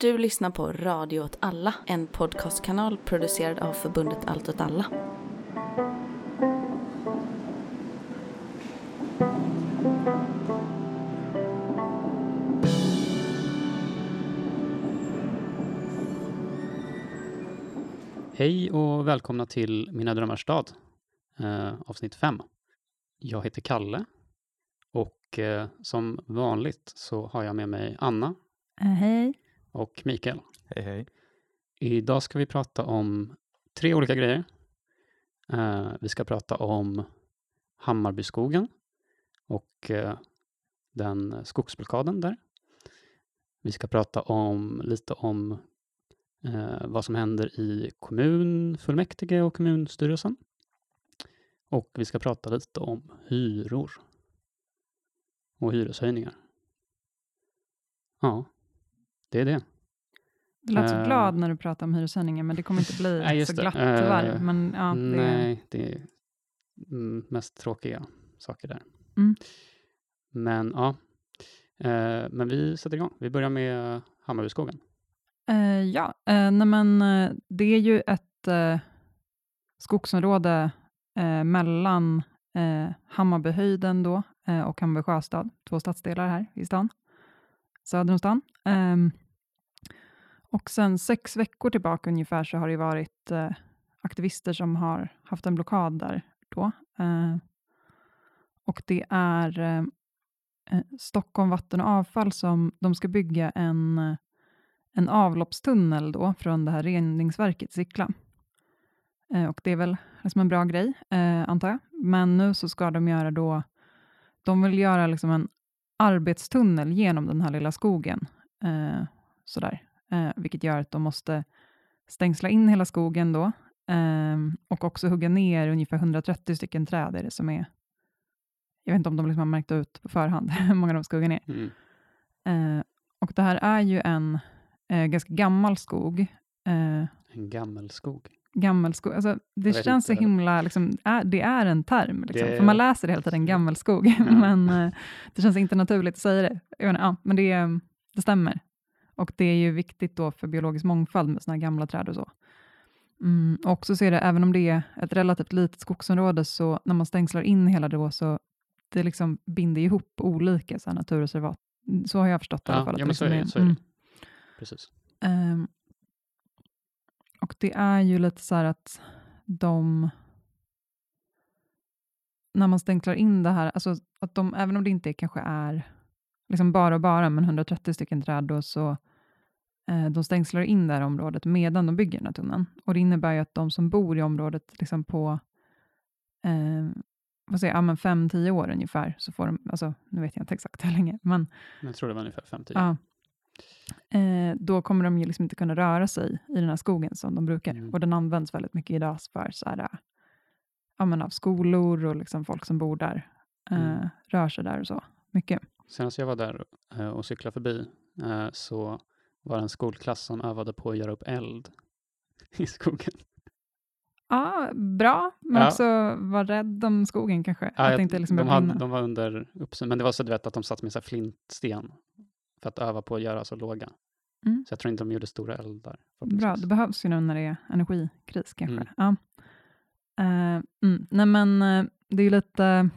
Du lyssnar på Radio åt alla, en podcastkanal producerad av förbundet Allt åt alla. Hej och välkomna till Mina drömmars stad, eh, avsnitt 5. Jag heter Kalle och eh, som vanligt så har jag med mig Anna Eh, hej. Och Mikael. Hej hej. Idag ska vi prata om tre olika grejer. Eh, vi ska prata om Hammarbyskogen och eh, den skogsblockaden där. Vi ska prata om lite om eh, vad som händer i kommunfullmäktige och kommunstyrelsen. Och vi ska prata lite om hyror och hyreshöjningar. Ja, det är det. Du lät så Eh. glad när du pratade om hyreshöjningen, men det kommer inte bli Nej, så det. glatt Eh, tyvärr. Men ja, det, Nej, det är mest tråkiga saker där. Mm. Men ja, eh, men vi sätter igång. Vi börjar med Hammarbyskogen. Ja, nej men, det är ju ett skogsområde mellan Hammarbyhöjden då, och Hammarby sjöstad, två stadsdelar här i stan, söder om stan. Um, och sen sex veckor tillbaka ungefär så har det varit uh, aktivister som har haft en blockad där då. Uh, och det är uh, Stockholm Vatten och Avfall som de ska bygga en en avloppstunnel då från det här reningsverket Sickla. Och det är väl liksom en bra grej, antar jag. Men nu så ska de göra då, de vill göra liksom en arbetstunnel genom den här lilla skogen. Eh, sådär. Eh, vilket gör att de måste stängsla in hela skogen då. Eh, och också hugga ner ungefär 130 stycken träd är det som är, jag vet inte om de liksom har märkt ut på förhand hur många de ska hugga ner. Mm. Eh, och det här är ju en eh, ganska gammal skog. Eh, En gammelskog. Gammelskog, alltså, det vet känns så himla, liksom, är, det är en term, liksom, Det- för man läser det hela tiden, gammelskog, men eh, det känns inte naturligt att säga det. Jag menar, ja, men det, eh, det stämmer. Och det är ju viktigt då för biologisk mångfald med sådana här gamla träd och så. Mm, och så är det, även om det är ett relativt litet skogsområde, så när man stängslar in hela det då, så det liksom binder ihop olika så här, naturreservat. Så har jag förstått det i alla fall. Ja, att ja men så är liksom det. Så är det. mm. Precis. Ehm, och det är ju lite så här att de, när man stängslar in det här, alltså att de, även om det inte kanske är liksom bara och bara, men 130 stycken träd då, så eh, de stängslar in det här området medan de bygger den här tunneln. Och det innebär ju att de som bor i området liksom på eh, vad säger jag, ja, fem, tio år ungefär, så får de, alltså nu vet jag inte exakt hur länge, men Jag tror det var ungefär 50. Ja. Eh, då kommer de ju liksom inte kunna röra sig i den här skogen som de brukar. Mm. Och den används väldigt mycket idag för så här, eh, ja, men av skolor och liksom folk som bor där, eh, Mm. rör sig där och så mycket. Senast jag var där eh, och cyklade förbi eh, så var det en skolklass som övade på att göra upp eld i skogen. Ja, bra, men Ja. också var rädd om skogen kanske. Ja, det jag- inte liksom de, hade, de var under uppsyn, men det var så du vet, att de satt med så flintsten för att öva på att göra så låga. Mm. Så jag tror inte de gjorde stora eldar. Bra, det behövs ju nu när det är energikris kanske. Mm. Ja. Eh, mm. Nej men eh, det är ju lite,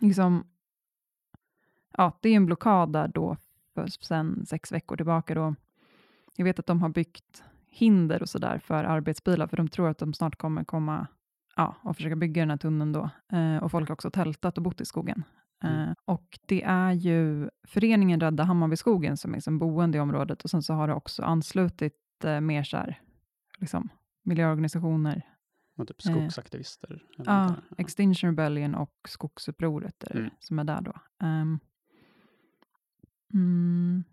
liksom, ja det är en blockad där då för sen sex veckor tillbaka då. Jag vet att de har byggt hinder och sådär för arbetsbilar, för de tror att de snart kommer komma ja, och försöka bygga den här tunneln då. Eh, och folk har också tältat och bott i skogen. Eh, Mm. och det är ju föreningen Rädda Hammarbyskogen som är som boende i området och sen så har det också anslutit eh, mer så här, liksom, miljöorganisationer. Och typ eh, skogsaktivister. eller Ja, där. Extinction Rebellion och Skogsupproret är det Mm. som är där då. Ehm, mm,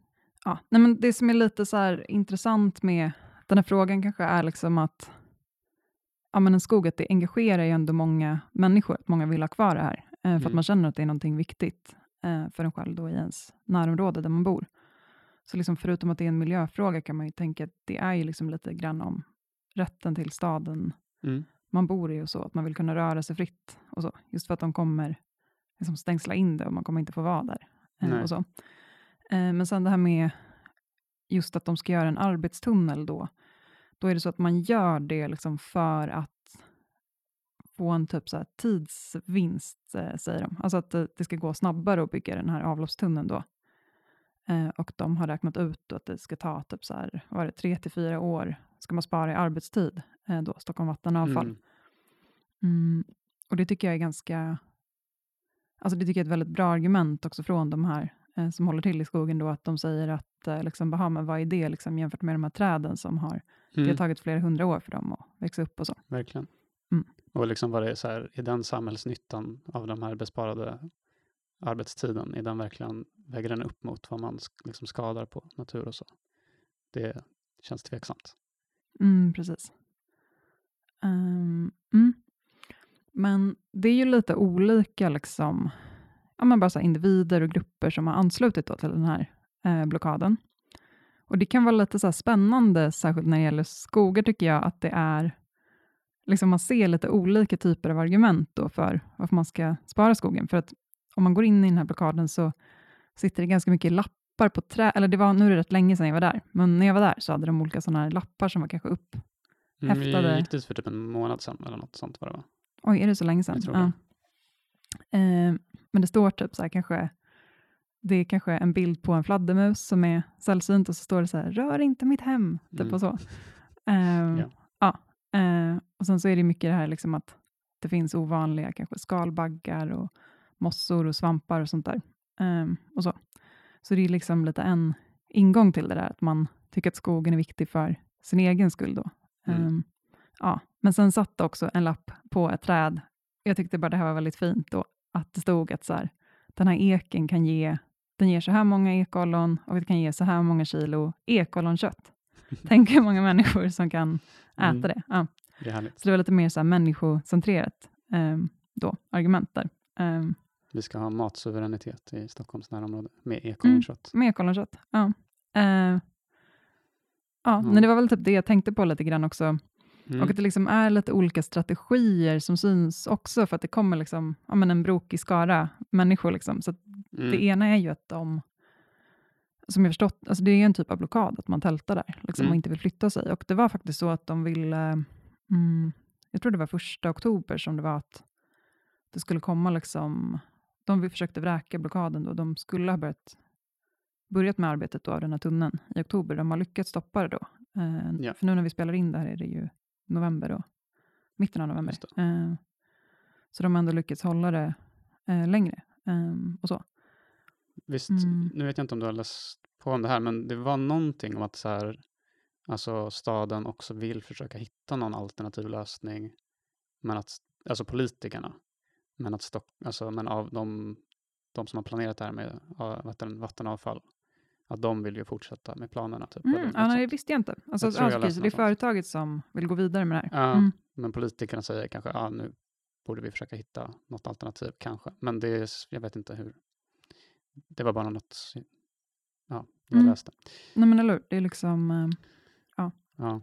ja, nej men det som är lite så här intressant med den här frågan kanske är liksom att ja, men en skog, att det engagerar ju ändå många människor, att många vill ha kvar det här, eh, för Mm. att man känner att det är någonting viktigt eh, för en själv då i ens närområde där man bor. Så liksom förutom att det är en miljöfråga kan man ju tänka att det är ju liksom lite grann om rätten till staden Mm. man bor i och så, att man vill kunna röra sig fritt och så, just för att de kommer liksom stängsla in det och man kommer inte få vara där. eh, Nej. och så. Eh, men sen det här med just att de ska göra en arbetstunnel då, då är det så att man gör det liksom för att få en typ så tidsvinst, eh, säger de. Alltså att det, det, ska gå snabbare att bygga den här avloppstunneln då. Eh, och de har räknat ut att det ska ta typ så här, vad är det, tre till fyra år ska man spara i arbetstid, eh, då, Stockholm Vattenavfall. Mm. Mm, och det tycker jag är ganska, alltså det tycker jag är ett väldigt bra argument också från de här eh, som håller till i skogen då, att de säger att eh, liksom, bara, men vad är det liksom, jämfört med de här träden som har, mm. det har mm. tagit flera hundra år för dem att växa upp och så. Verkligen. Mm. Och liksom vad det är så här, är den samhällsnyttan av de här besparade arbetstiden, är den verkligen, väger den upp mot vad man liksom skadar på natur och så? Det känns tveksamt. Mm, precis. Um, mm. Men det är ju lite olika liksom, ja, men bara så individer och grupper som har anslutit till den här eh, blockaden. Och Det kan vara lite så spännande, särskilt när det gäller skogar, tycker jag, att det är liksom man ser lite olika typer av argument då för varför man ska spara skogen. För att om man går in i den här blockaden så sitter det ganska mycket lappar på trä, eller det var, nu är det rätt länge sedan jag var där, men när jag var där så hade de olika sådana här lappar som var kanske upphäftade. Mm, vi gick dit för typ en månad sedan eller något sånt var det va? Oj, är det så länge sedan? Jag tror ja. Eh, men det står typ så här kanske, det är kanske en bild på en fladdermus som är sällsynt och så står det så här, rör inte mitt hem, typ mm. och så. Eh, ja. ja eh, och sen så är det mycket det här liksom att det finns ovanliga kanske skalbaggar och mossor och svampar och sånt där. Um, och så. så det är liksom lite en ingång till det där, att man tycker att skogen är viktig för sin egen skull. Då. Mm. Um, ja. Men sen satt också en lapp på ett träd. Jag tyckte bara det här var väldigt fint, då, att det stod att så här, den här eken kan ge den ger så här många ekollon och det kan ge så här många kilo ekolonkött. Tänk hur många människor som kan äta mm. det. Ja. Det är så det var lite mer så här människocentrerat um, då, argument där. Um, vi ska ha matsuveränitet i Stockholms närområde med ekolonkött. Mm, med ekolonkött, ja. Uh, ja, mm. men det var väl typ det jag tänkte på lite grann också. Mm. Och att det liksom är lite olika strategier som syns också, för att det kommer liksom, ja, men en brokig skara människor. Liksom. Så mm. Det ena är ju att de, som jag förstått, alltså det är en typ av blockad, att man tältar där liksom, och mm. inte vill flytta sig. Och det var faktiskt så att de ville, mm, jag tror det var första oktober som det var att det skulle komma liksom de försökte vräka blockaden då. De skulle ha börjat, börjat med arbetet då av den här tunneln i oktober. De har lyckats stoppa det då. Eh, ja. För nu när vi spelar in det här är det ju november då. Mitten av november. Eh, så de har ändå lyckats hålla det eh, längre. Ehm, och så. Visst, mm. nu vet jag inte om du har läst på om det här, men det var någonting om att så här, alltså staden också vill försöka hitta någon alternativ lösning, men att, alltså politikerna, men, att stock, alltså, men av de, de som har planerat det här med vatten, vattenavfall, att de vill ju fortsätta med planerna. Typ, mm, ja, nej, det visste jag inte. Alltså, jag precis, det är företaget som vill gå vidare med det här. Ja, mm. Men politikerna säger kanske, ja, nu borde vi försöka hitta något alternativ, kanske. Men det är, jag vet inte hur. Det var bara något ja, jag mm. läste. Nej, men eller hur, det är liksom, äh, ja.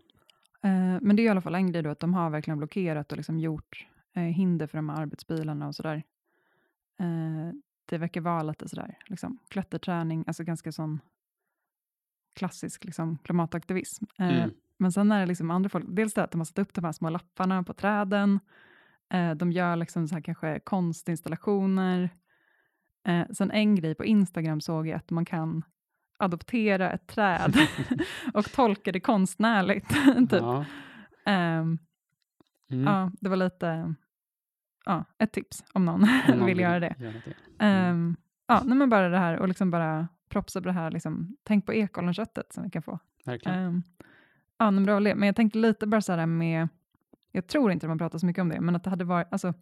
Äh, men det är i alla fall en grej då, att de har verkligen blockerat och liksom gjort eh, hinder för de här arbetsbilarna och sådär. Eh, det verkar vara lite sådär, liksom, klätterträning, alltså ganska sån klassisk liksom, klimataktivism. Eh, mm. Men sen är det liksom andra folk, dels det att de har satt upp de här små lapparna på träden, eh, de gör liksom så här kanske konstinstallationer. Eh, sen en grej på Instagram såg jag att man kan adoptera ett träd och tolka det konstnärligt. typ. Ja. Um, Mm. Ja, det var lite ja, ett tips om någon, om någon vill göra det. Göra det. Mm. Um, ja, nej, men bara det här och liksom bara propsa på det här, liksom, tänk på ekollonköttet som vi kan få. Verkligen. Um, ja, men, bra men jag tänkte lite bara så här med, jag tror inte man pratar så mycket om det, men att det hade varit, alltså,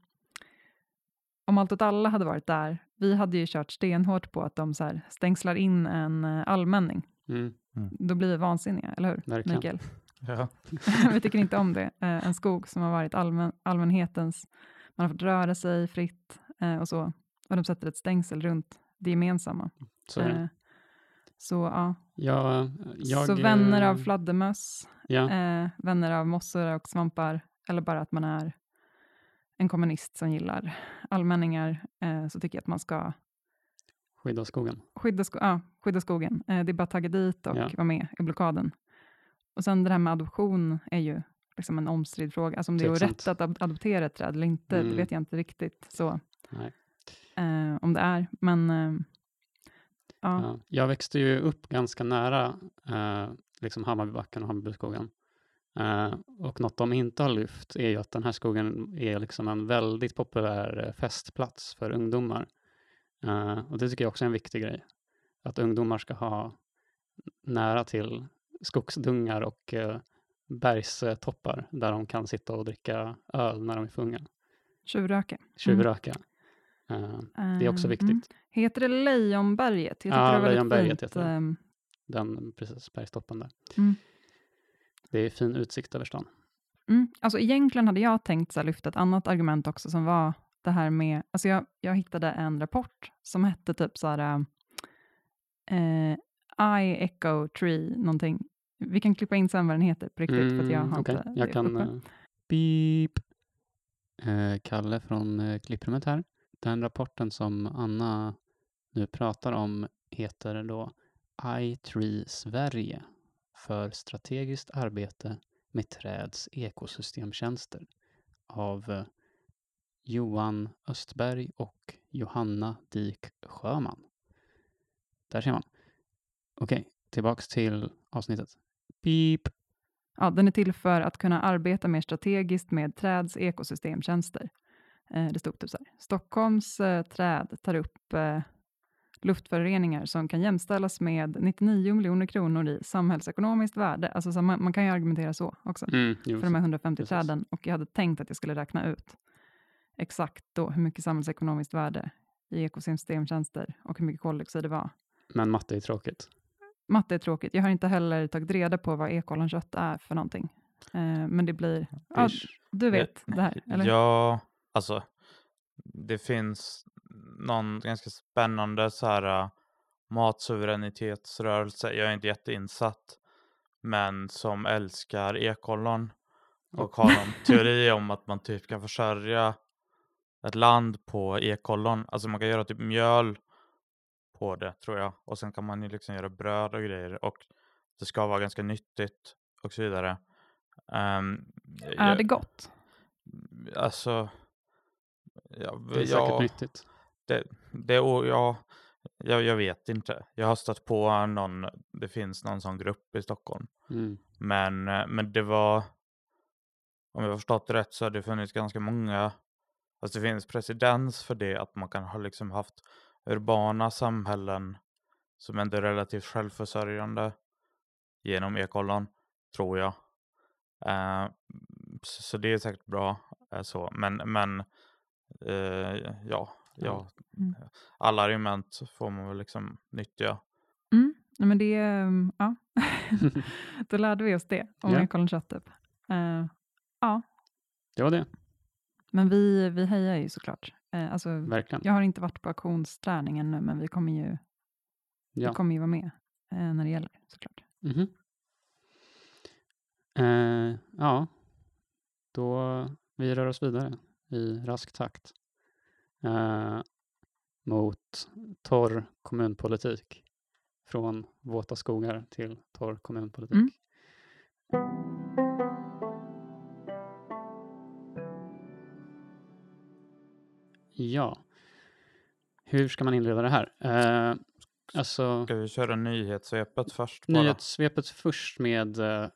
om allt åt alla hade varit där, vi hade ju kört stenhårt på att de så här stängslar in en uh, allmänning. Mm. Mm. Då blir vi vansinniga, eller hur, Verkligen. Mikael? Ja. vi tycker inte om det. Eh, en skog som har varit allmän, allmänhetens, man har fått röra sig fritt eh, och så. Och de sätter ett stängsel runt det gemensamma. Så, eh, så ja. ja jag, så vänner av fladdermöss, ja. eh, vänner av mossor och svampar, eller bara att man är en kommunist som gillar allmänningar, eh, så tycker jag att man ska Skydda skogen. skydda, sko ja, skydda skogen. Eh, det är bara att tagga dit och Ja. vara med i blockaden. Och sen det här med adoption är ju liksom en omstridd fråga. Alltså om det är Tveksamt. rätt att ad- adoptera ett träd eller inte, Mm. det vet jag inte riktigt så, eh, om det är. Men eh, ja, Ja. Jag växte ju upp ganska nära eh, liksom Hammarbybacken och Hammarbyskogen. Eh, och något de inte har lyft är ju att den här skogen är liksom en väldigt populär eh, festplats för ungdomar. Eh, och det tycker jag också är en viktig grej. Att ungdomar ska ha nära till skogsdungar och bergstoppar där de kan sitta och dricka öl när de är för unga. tjuvröka. Tjuvröka. Eh, det är också Eh, viktigt. mm. Heter det Lejonberget? Jag Ja, det Lejonberget fint. heter det. ehm, Den precis, bergstoppen där. Mm. Det är fin utsikt över stan. Mm. Alltså egentligen hade jag tänkt så här, lyfta ett annat argument också som var det här med, alltså jag, jag hittade en rapport som hette typ så här, eh, I echo tree någonting. Vi kan klippa in sen vad den heter på riktigt för att jag har Mm, okej. inte Jag det kan... uppe. eh, Beep. Eh, Kalle från eh, klipprummet här. Den rapporten som Anna nu pratar om heter då iTree Sverige för strategiskt arbete med träds ekosystemtjänster av eh, Johan Östberg och Johanna Dik Sjöman. Där ser man. Okej, tillbaks till avsnittet. Beep. Ja, den är till för att kunna arbeta mer strategiskt med träds ekosystemtjänster. Eh, det stod typ så här. Stockholms eh, träd tar upp luftföroreningar som kan jämställas med 99 miljoner kronor i samhällsekonomiskt värde. Alltså, så man, man kan ju argumentera så också Mm, för de här 150 precis. träden. Och jag hade tänkt att jag skulle räkna ut exakt då hur mycket samhällsekonomiskt värde i ekosystemtjänster och hur mycket koldioxid det var. Men matte är tråkigt. Matte är tråkigt. Jag har inte heller tagit reda på vad ekolonkött är för någonting. Eh, men det blir, ja, du vet det här, eller? Ja, alltså det finns någon ganska spännande så här uh, matsuveränitetsrörelse. Jag är inte jätteinsatt, men som älskar ekollon och har någon teori om att man typ kan försörja ett land på ekollon. Alltså man kan göra typ mjöl på det tror jag. Och sen kan man ju liksom göra bröd och grejer och det ska vara ganska nyttigt och så vidare. Um, Är det gott? Alltså, ja, Det är säkert ja, nyttigt. Det, det, och ja, jag, jag vet inte. Jag har stött på någon, det finns någon sån grupp i Stockholm. Mm. Men, eh, men det var, om jag har förstått det rätt så har det funnits ganska många, alltså det finns presidens för det, att man kan ha liksom haft urbana samhällen som ändå är relativt självförsörjande genom ekollon, tror jag. Eh, så, så det är säkert bra eh, så, men, men eh, ja, ja, Mm. alla argument får man väl liksom nyttja. Mm. Men det, ehm, ja. Då lärde vi oss det om Ja. ekolonkött. Typ. Eh, ja, Det var det, men vi, vi hejar ju såklart. Eh, alltså, verkligen. jag har inte varit på auktionsträning ännu, men vi kommer ju, Ja. vi kommer ju vara med eh, när det gäller såklart. Mhm. Eh, ja, då vi rör oss vidare i rask takt eh, mot torr kommunpolitik. Från våta skogar till torr kommunpolitik. Mm. Ja, hur ska man inleda det här? Eh, alltså, Ska vi köra nyhetssvepet först? Bara? Nyhetssvepet först med eh,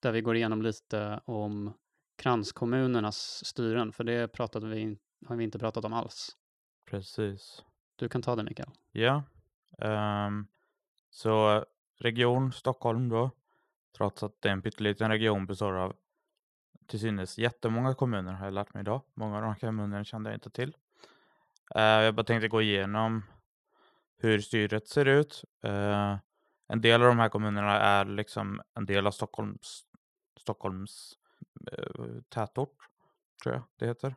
där vi går igenom lite om kranskommunernas styren, för det pratade vi, in- har vi inte pratat om alls. Precis. Du kan ta det Mikael. Ja. ehm, så region Stockholm då, trots att det är en pytteliten region består av till synes jättemånga kommuner har jag lärt mig idag. Många av de här kommunerna kände jag inte till. Eh, jag bara tänkte gå igenom hur styret ser ut. Eh, en del av de här kommunerna är liksom en del av Stockholms, Stockholms eh, tätort, tror jag det heter.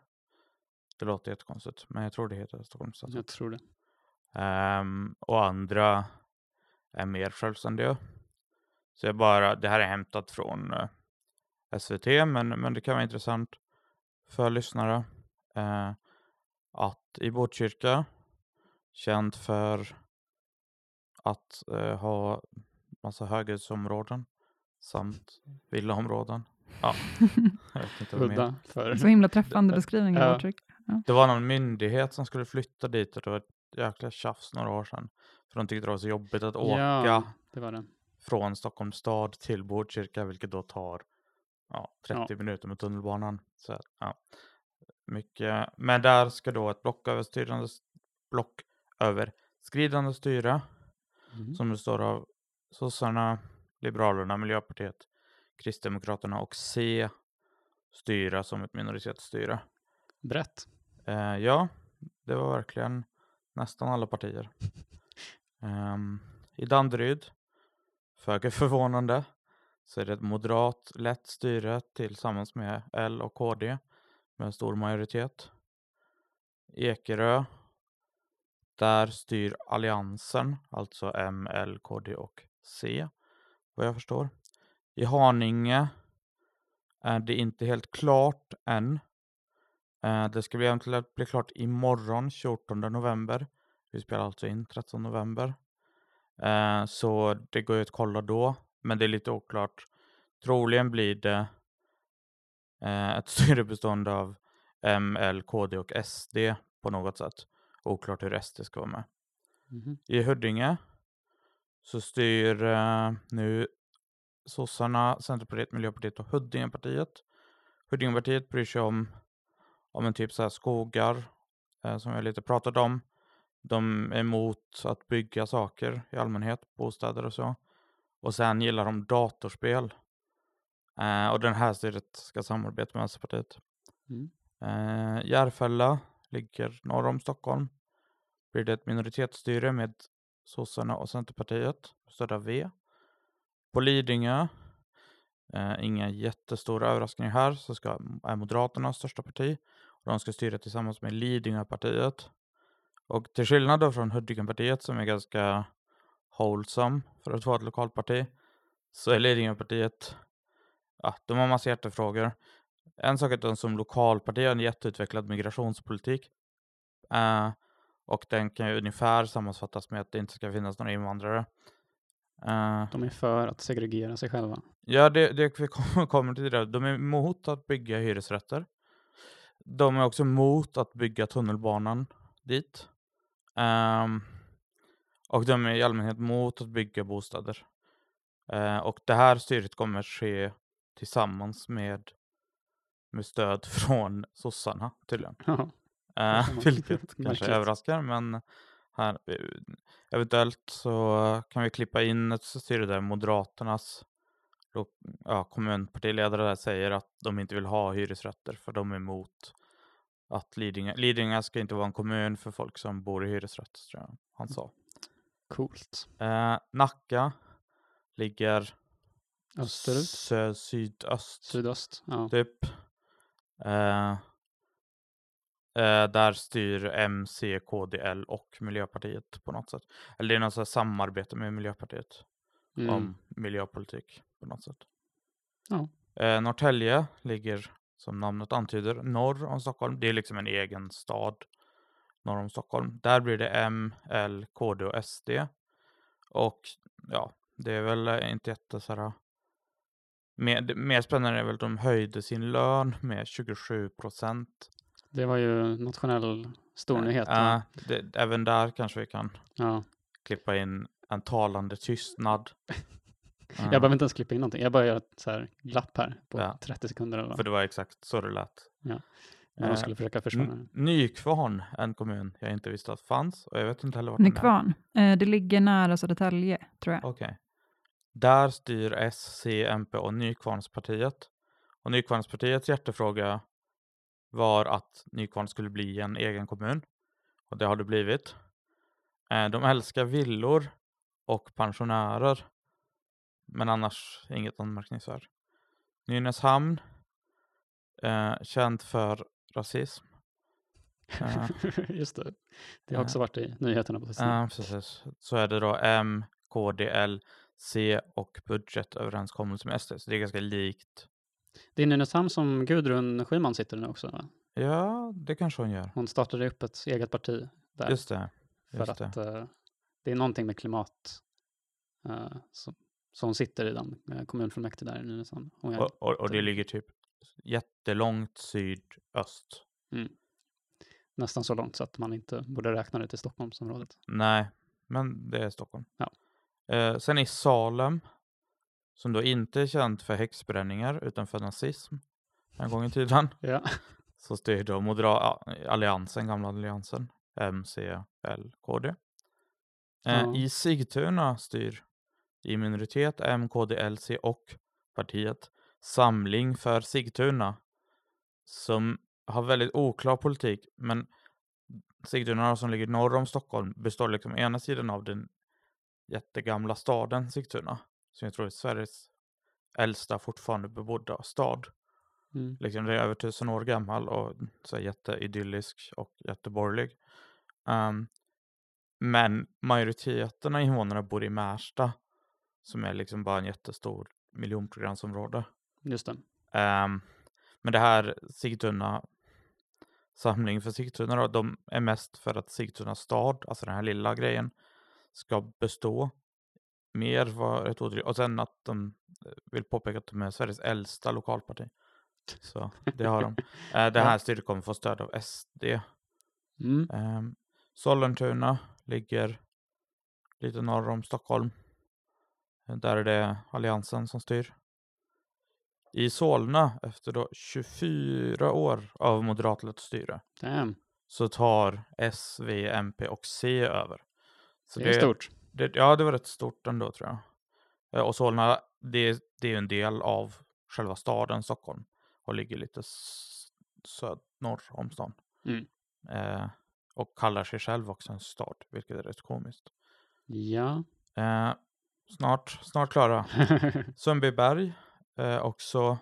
Det låter jättekonstigt, men jag tror det heter Stockholms tätort. Jag tror det. Ehm, och andra är mer självständiga. Så jag bara, det här är hämtat från eh, SVT, men, men det kan vara intressant för lyssnare. Eh, att i Botkyrka, känd för att eh, ha massa höghusområden samt villaområden. Ja, jag vet inte vad mer. Så himla träffande beskrivning av ja. Det var någon myndighet som skulle flytta dit och det var ett jäkla tjafs några år sedan. För de tyckte det var så jobbigt att åka Ja, det det. från Stockholms stad till Botkyrka, vilket då tar ja, 30 minuter med tunnelbanan. Så, ja, mycket. Men där ska då ett blocköverskridande, blocköverskridande styre Mm. som består av sossarna, Liberalerna, Miljöpartiet, Kristdemokraterna och C styra som ett minoritetsstyre. Brett. Eh, ja, det var verkligen nästan alla partier. Ehm, I Danderyd, föga förvånande, så är det ett moderat lätt styre tillsammans med L och KD med en stor majoritet. Ekerö, där styr Alliansen, alltså M, L, KD och C, vad jag förstår. I Haninge är det inte helt klart än. Eh, Det ska bli eventuellt bli klart imorgon 14 november. Vi spelar alltså in 13 november. Eh, Så det går ju att kolla då, men det är lite oklart. Troligen blir det eh, ett styre bestående av M, L, KD och SD på något sätt. Oklart hur SD ska vara med. Mhm. I Huddinge så styr nu sossarna, Centerpartiet, Miljöpartiet och Huddingepartiet. Huddingepartiet bryr sig om, om en typ så här skogar eh, som jag lite pratat om. De är emot att bygga saker i allmänhet, bostäder och så. Och sen gillar de datorspel. Eh, och den här styret ska samarbeta med Vänsterpartiet. Mm. Eh, Järfälla ligger norr om Stockholm. Blir det ett minoritetsstyre med sossarna och Centerpartiet, stödda V. På Lidingö, eh, inga jättestora överraskningar här, så ska, är Moderaterna största parti. De ska styra tillsammans med Lidingöpartiet. Och till skillnad då från Huddingepartiet som är ganska wholesome för att vara ett lokalparti, så är Lidingöpartiet, ja, de har massa hjärtefrågor. En sak är att de som lokalparti har en jätteutvecklad migrationspolitik. Eh, och den kan ju ungefär sammanfattas med att det inte ska finnas några invandrare. Eh, De är för att segregera sig själva. Ja, det, det vi kommer- kommer till det. De är emot att bygga hyresrätter. De är också emot att bygga tunnelbanan dit. Ehm, och de är i allmänhet emot att bygga bostäder. Eh, och det här styret kommer ske tillsammans med, med stöd från sossarna tydligen. Ja. Man- vilket kanske överraskar, men här, eh, eventuellt så kan vi klippa in ett styre där Moderaternas ja, kommunpartiledare där säger att de inte vill ha hyresrätter för de är emot att Lidingö, Lidingö ska inte vara en kommun för folk som bor i hyresrätt, tror jag han sa. Coolt. Eh, Nacka ligger Österut? sö- sydöst Sydöst? Ja. typ. Eh, eh, där styr M, C, KD, L och Miljöpartiet på något sätt. Eller det är något samarbete med Miljöpartiet Mm. om miljöpolitik på något sätt. Ja. Eh, Norrtälje ligger som namnet antyder norr om Stockholm. Det är liksom en egen stad norr om Stockholm. Där blir det M, L, KD och SD. Och ja, det är väl eh, inte jätte så här. Mer, mer spännande är väl att de höjde sin lön med 27 procent. Det var ju nationell stor nyhet. va? Eh, det, även där kanske vi kan ja. klippa in en talande tystnad. Eh, Jag behöver inte ens klippa in någonting. Jag bara gör ett så här glapp här på Ja. 30 sekunder eller För det var exakt så det lät. När de eh, skulle försöka försvara Nykvarn, en kommun jag inte visste att fanns och jag vet inte heller vart den är. Nykvarn, eh, det ligger nära Södertälje, tror jag. Okej. Där styr S, C, MP och Nykvarnspartiet. Och Nykvarnspartiets hjärtefråga var att Nykvarn skulle bli en egen kommun. Och det har det blivit. Eh, De älskar villor och pensionärer. Men annars inget anmärkningsvärt. Nynäshamn. Eh, känd för rasism. Eh, Just det. Det har eh, också varit i nyheterna på sistone. Precis. Så är det då M, KD, L, C och budgetöverenskommelse med SD. Så det är ganska likt. Det är Nynäshamn som Gudrun Schyman sitter nu också. Va? Ja, det kanske hon gör. Hon startade upp ett eget parti där. Just det. för Just att det. eh, det är någonting med klimat eh, som, som sitter i den eh, kommunfullmäktige där i Nynäshamn. Och, och, och det ligger typ jättelångt sydöst. Nästan så långt så att man inte borde räkna det till Stockholmsområdet. Nej, men det är Stockholm. Ja. Eh, sen i Salem, som då inte är känt för häxbränningar utan för nazism en gång i tiden, Ja. så styr då Modera- alliansen, gamla alliansen, M, C, L, KD. Eh, Ja. I Sigtuna styr i minoritet M, KD, L, C och partiet Samling för Sigtuna som har väldigt oklar politik men Sigtuna som ligger norr om Stockholm består liksom ena sidan av den jättegamla staden Sigtuna som jag tror är Sveriges äldsta fortfarande bebodda stad. Mm. Liksom det är över tusen år gammal och så här jätteidyllisk och jätteborgerlig. Ehm, men majoriteten av invånarna bor i Märsta som är liksom bara en jättestor miljonprogramsområde. Just det. Ehm, men det här Sigtuna samling för Sigtuna då, de är mest för att Sigtuna stad, alltså den här lilla grejen, ska bestå. Mer var ett ord. Och sen att de eh, vill påpeka att de är Sveriges äldsta lokalparti. Så det har de. Eh, det här styret kommer få stöd av SD. Mm. Um, Sollentuna ligger lite norr om Stockholm. Där är det Alliansen som styr. I Solna, efter då 24 år av moderatlett styre, Damn. så tar S, V, MP och C över. Så Det är stort. Det, ja, det var rätt stort ändå tror jag. Eh, Och Solna, det, det är en del av själva staden Stockholm och ligger lite söd, norr om stan. Mm. Eh, och kallar sig själv också en stad, vilket är rätt komiskt. Ja. Eh, snart, snart klara. Sundbyberg, eh, också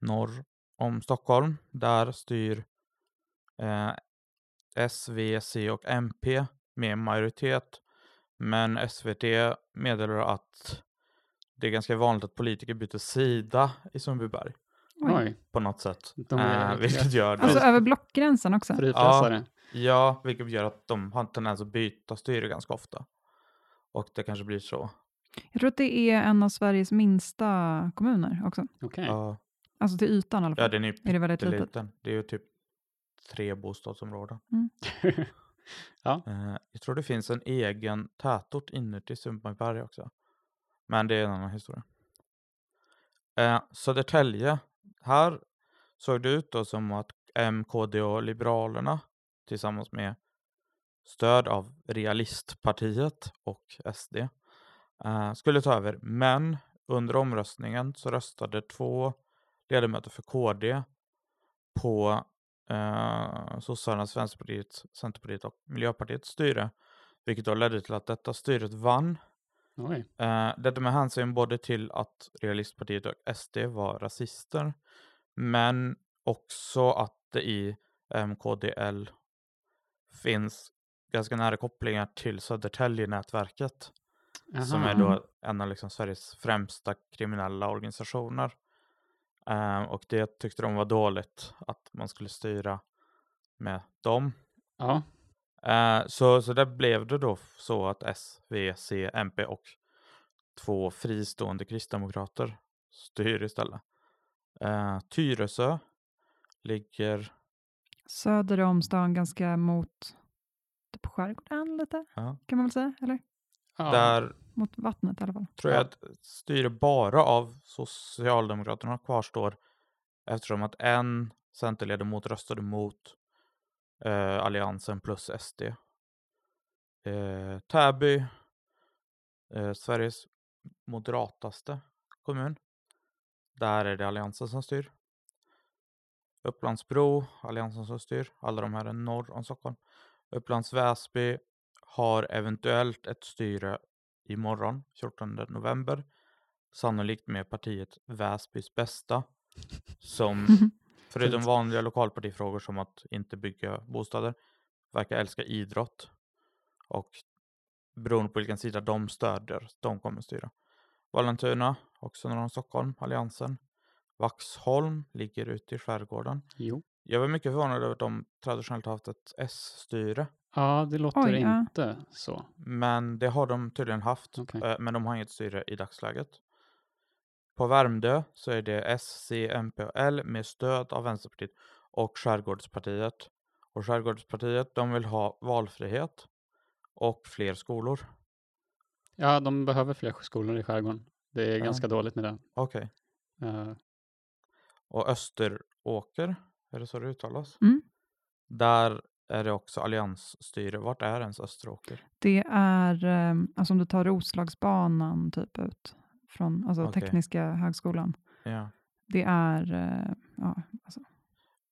norr om Stockholm. Där styr eh, S, V, C och MP med majoritet. Men SVT meddelar att det är ganska vanligt att politiker byter sida i Sundbyberg Oj. På något sätt. Eh, vilket gör det. Alltså över blockgränsen också. Frifräsare. Ja, vilket gör att de har en tendens att byta styre ganska ofta. Och det kanske blir så. Jag tror att det är en av Sveriges minsta kommuner också. Okej. Ja, Alltså till ytan i alla ja fall. den är är det väldigt litet. pytteliten. Det är ju typ tre bostadsområden. ja. Eh, jag tror det finns en egen tätort inuti Sundbyberg också. Men det är en annan historia. Eh, Södertälje. Här såg det ut då som att M, KD och Liberalerna tillsammans med stöd av Realistpartiet och SD eh, skulle ta över. Men under omröstningen så röstade två ledamöter för KD på eh, sossarnas, Vänsterpartiet, Centerpartiet och Miljöpartiets styre. Vilket då ledde till att detta styret vann. Oj. Eh, detta med hänsyn både till att Realistpartiet och SD var rasister. Men också att det i MKDL finns ganska nära kopplingar till Södertälje-nätverket. Som Aha. är då en av liksom Sveriges främsta kriminella organisationer. Eh, och det tyckte de var dåligt att man skulle styra med dem. Ja. Eh, så, så där blev det då så att S, V, C, MP och två fristående kristdemokrater styr istället. Uh, Tyresö ligger, Söder om stan, ganska mot typ skärgården lite, ja, kan man väl säga? Eller? Ja. där Mot vattnet i alla fall. tror jag att styre bara av Socialdemokraterna kvarstår eftersom att en centerledamot röstade mot eh, Alliansen plus SD. Eh, Täby, eh, Sveriges moderataste kommun. Där är det Alliansen som styr. Upplandsbro, Alliansen som styr. Alla de här är norr om Stockholm. Upplands Väsby har eventuellt ett styre imorgon, 14 november. Sannolikt med partiet Väsbys bästa. Som förutom vanliga lokalpartifrågor som att inte bygga bostäder verkar älska idrott. Och beroende på vilken sida de stödjer, de kommer styra. Vallentuna, också norr om Stockholm, Alliansen. Vaxholm ligger ute i skärgården. Jo. Jag var mycket förvånad över att de traditionellt haft ett S-styre. Ja, det låter Oj, ja. inte så. Men det har de tydligen haft. Okej. eh, Men de har inget styre i dagsläget. På Värmdö så är det S, C, MP och L med stöd av Vänsterpartiet och Skärgårdspartiet. Och Skärgårdspartiet de vill ha valfrihet och fler skolor. Ja, de behöver fler skolor i skärgården. Det är Ja. ganska dåligt med det. Okej. Eh, Och Österåker, är det så det uttalas? Mm. Där är det också alliansstyre. Vart är ens Österåker? Det är, eh, alltså om du tar Roslagsbanan typ ut från alltså Okej. Tekniska högskolan. Ja. Det är eh, ja, alltså,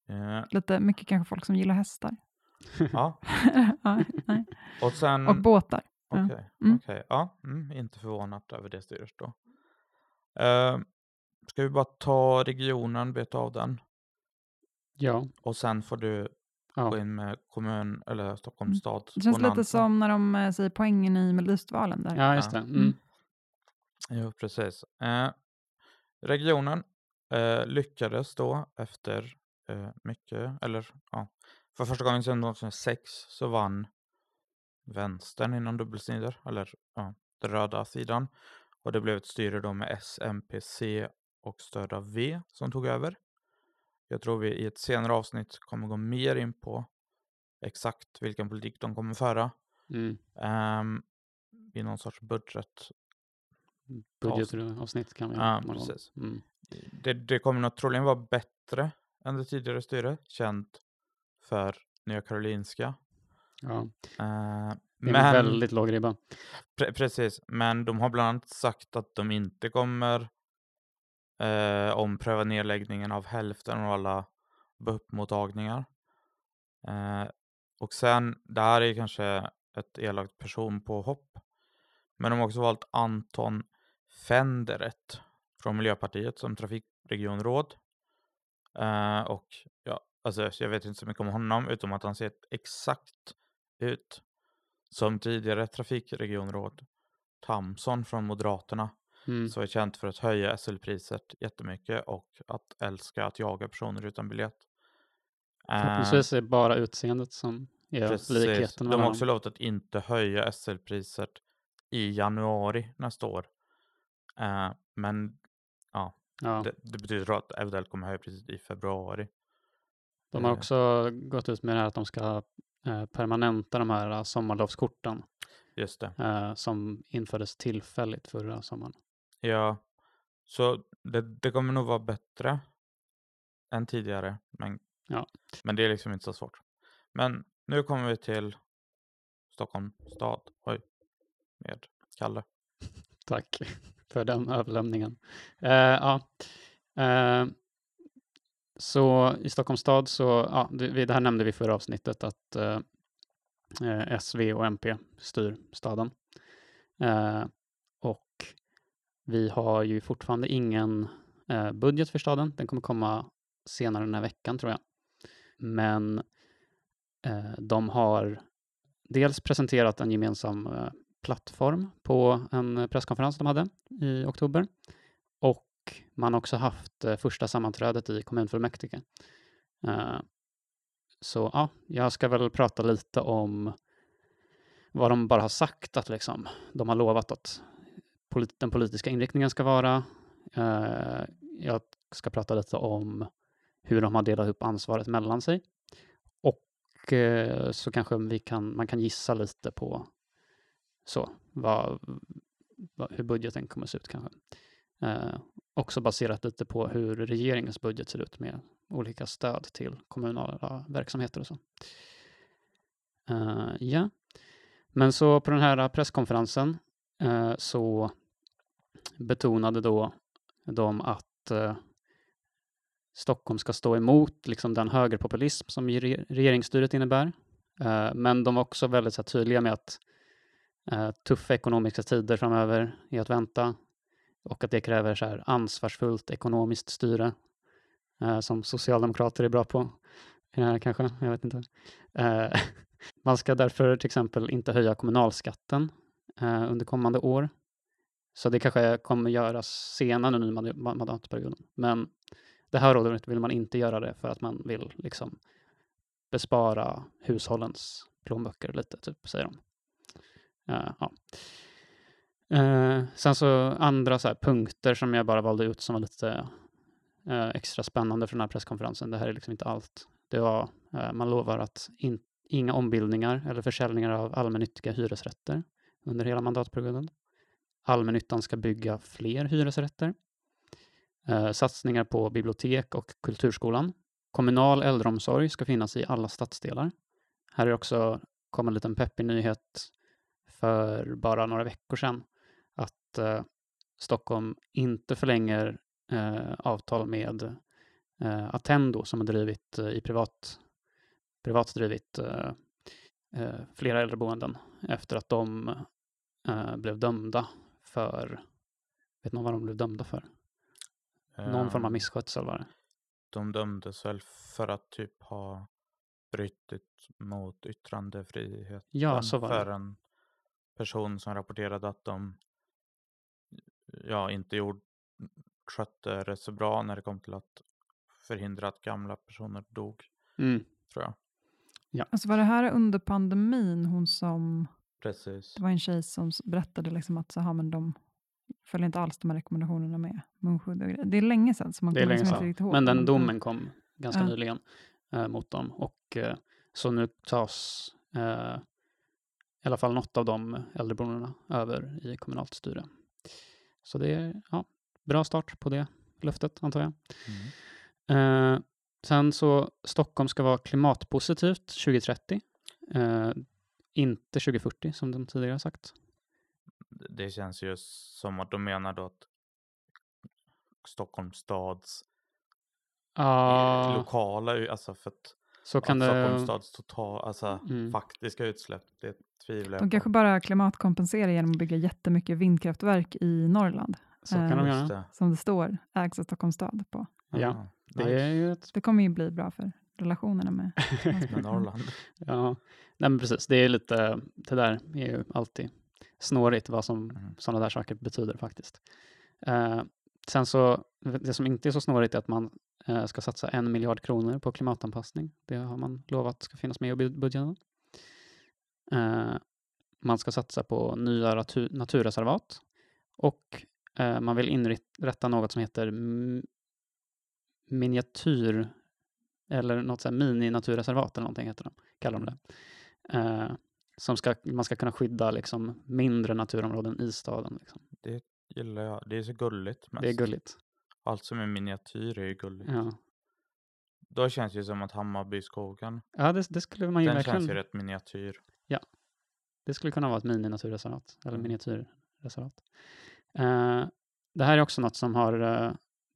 Eh, lite mycket kanske folk som gillar hästar. ja. ja, nej. Och sen... Och båtar. ja. Okej, Mm. okej. Ja, mm, inte förvånat över det styret då. Eh, ska vi bara ta regionen, beta av den ja, och sen får du ja. gå in med kommun eller Stockholms Mm. stad. Det känns lite som när de eh, säger poängen i Melodifestivalen. Där. ja, just Ja. det. Mm. Jo, precis. Eh, regionen eh, lyckades då efter eh, mycket, eller ja, för första gången sedan 2006 så vann vänstern inom dubbelsidor, eller ja, den röda sidan. Och det blev ett styre då med S, MP, C och stöd av V som tog över. Jag tror vi i ett senare avsnitt kommer gå mer in på exakt vilken politik de kommer föra. Mm. ehm, I någon sorts budget Budgetavsnitt kan vi Ja, precis. Mm. det, det kommer nog troligen vara bättre än det tidigare styret, känt för Nya Karolinska. Ja, Eh, det är men, en väldigt låg ribba. pre- precis, men de har bland annat sagt att de inte kommer eh, ompröva nedläggningen av hälften av alla BUP-mottagningar. Eh, och sen, det här är kanske ett elakt personpåhopp, men de har också valt Anton Fenderet från Miljöpartiet som trafikregionråd. Eh, och ja, alltså jag vet inte så mycket om honom, utom att han ser exakt ut som tidigare trafikregionråd Tamson från Moderaterna, Mm. som är känt för att höja SL-priset jättemycket och att älska att jaga personer utan biljett. Eh, Förhoppningsvis är det bara utseendet som är Precis. likheten De har också lovat att inte höja SL-priset i januari nästa år. Eh, men Ja. det, det betyder att eventuellt kommer höja priset i februari. De har eh, också gått ut med det här att de ska eh, permanenta de här eh, sommarlovskorten Just det. eh, som infördes tillfälligt förra sommaren. Ja, så det, det kommer nog vara bättre än tidigare. Men, Ja. men det är liksom inte så svårt. Men nu kommer vi till Stockholm stad. Oj, med Kalle. Tack för den överlämningen. Eh, ja. eh, så i Stockholms stad så, ja, det, det här nämnde vi förra avsnittet att eh, eh, SV och MP styr staden. Vi har ju fortfarande ingen eh, budget för staden. Den kommer komma senare den här veckan tror jag. Men eh, de har dels presenterat en gemensam eh, plattform på en presskonferens de hade i oktober. Och man har också haft eh, första sammanträdet i kommunfullmäktige. Eh, så ja, jag ska väl prata lite om vad de bara har sagt att liksom, de har lovat att polit- den politiska inriktningen ska vara. Eh, jag ska prata lite om hur de har delat upp ansvaret mellan sig. Och eh, så kanske vi kan, man kan gissa lite på så, vad, vad, hur budgeten kommer att se ut kanske. Eh, också baserat lite på hur regeringens budget ser ut med olika stöd till kommunala verksamheter och så. Eh, ja, men så på den här presskonferensen eh, så betonade då de att eh, Stockholm ska stå emot liksom, den högerpopulism som re- regeringsstyret innebär. Eh, men de var också väldigt så här, tydliga med att eh, tuffa ekonomiska tider framöver är att vänta och att det kräver så här, ansvarsfullt ekonomiskt styre eh, som socialdemokrater är bra på. Eh, kanske, jag vet inte. Eh, man ska därför till exempel inte höja kommunalskatten eh, under kommande år. Så det kanske kommer göras senare nu under mandatperioden. Men det här året vill man inte göra det för att man vill liksom bespara hushållens plånböcker lite, typ, säger de. Uh, ja. Uh, sen så andra så här punkter som jag bara valde ut som var lite uh, extra spännande för den här presskonferensen. Det här är liksom inte allt. Det var, man lovar att in, inga ombildningar eller försäljningar av allmännyttiga hyresrätter under hela mandatperioden. Allmännyttan ska bygga fler hyresrätter. Eh, satsningar på bibliotek och kulturskolan. Kommunal äldreomsorg ska finnas i alla stadsdelar. Här är också kom en liten peppig nyhet för bara några veckor sedan att eh, Stockholm inte förlänger eh, avtal med eh, Attendo som har drivit eh, i privat, privat drivit eh, eh, flera äldreboenden efter att de eh, blev dömda för, vet någon vad de blev dömda för? Någon form av Ehm, misskötsel var det. De dömdes väl för att typ ha brutit mot yttrandefriheten Ja, så var för det. en person som rapporterade att de ja, inte gjorde, skötte det så bra när det kom till att förhindra att gamla personer dog, Mm. tror jag. Alltså var det här under pandemin, hon som, Precis. det var en tjej som berättade liksom att så, här, men de följer inte alls de här rekommendationerna med munskydd och grejer. Det är länge sedan, så man Det är länge liksom inte sedan. riktigt ihåg. Men den domen kom ganska Ja. nyligen eh, mot dem. Och eh, så nu tas eh, i alla fall något av de äldreboendena över i kommunalt styre. Så det är ja, bra start på det löftet, antar jag. Mm. Eh, sen så Stockholm ska vara klimatpositivt 2030. Inte 2040 som de tidigare har sagt. Det känns ju som att de menar då att Stockholms stads Ja, lokala, alltså för att, så kan att Stockholms det... stads total, alltså Mm. faktiska utsläpp, det tvivlar De jag kanske på. bara klimatkompenserar genom att bygga jättemycket vindkraftverk i Norrland. Så kan de Eh, göra. Just det. Som det står, ägs av Stockholms stad på. Ja, Ah, Det är ju ett Det kommer ju bli bra för relationerna med Med Norrland. Ja, nej men precis. Det är lite, det där är ju alltid snårigt vad som Mm. sådana där saker betyder faktiskt. Eh, sen så, det som inte är så snårigt är att man eh, ska satsa en miljard kronor på klimatanpassning. Det har man lovat ska finnas med i bud- budgeten. Eh, man ska satsa på nya natu- naturreservat och eh, man vill inrätta något som heter miniatyr eller något så här mini-naturreservat eller någonting heter de, kallar de det. Eh, som ska, man ska kunna skydda liksom mindre naturområden i staden. Liksom. Det gillar jag. Det är så gulligt. Mest. Det är gulligt. Allt som är miniatyr är ju gulligt. Ja, Då känns det ju som att Hammarbyskogen, ja det, det skulle man ju den verkligen... känns ju rätt miniatyr. Det skulle kunna vara ett mini-naturreservat eller Mm. miniatyrreservat. Eh, det här är också något som har eh,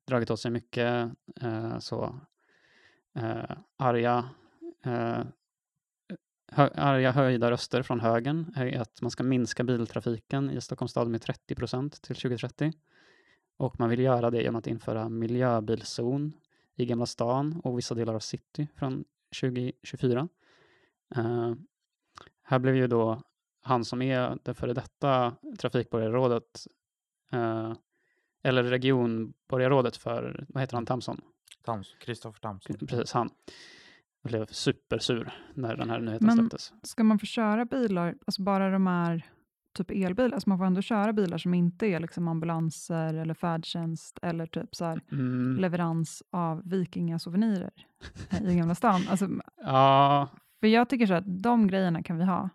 dragit åt sig mycket eh, så eh, arga, eh, hö, arga höjda röster från högern är att man ska minska biltrafiken i Stockholms stad med 30 procent till 2030. Och man vill göra det genom att införa miljöbilzon i Gamla stan och vissa delar av city från 2024. Eh, här blev ju då han som är det före detta trafikborgarrådet eh, eller regionborgarrådet för, vad heter han, Tams, Kristoffer Tamsson. Precis, han blev supersur när den här nyheten Men- släpptes. Ska man få köra bilar, alltså bara de är typ elbilar, alltså man får ändå köra bilar som inte är liksom ambulanser eller färdtjänst eller typ så här Mm. leverans av vikingasouvenirer i Gamla stan. Alltså, Ja, för jag tycker så att de grejerna kan vi ha.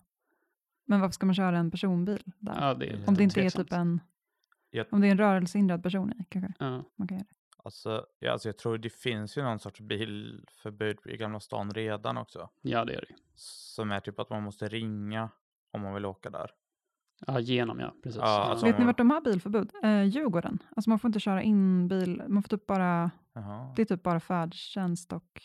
Men varför ska man köra en personbil där? ja, det är Om det inte är typ en, om det är en rörelsehindrad person i kanske. Ja, Man kan göra det. Alltså, ja, alltså jag tror det finns ju någon sorts bilförbud i Gamla stan redan också. ja, det är det. Som är typ att man måste ringa om man vill åka där. Ja, genom ja, precis. Ja, alltså- Vet ni Som- vart de har bilförbud? Eh, Djurgården. Alltså man får inte köra in bil, man får typ bara, Jaha. det är typ bara färdtjänst och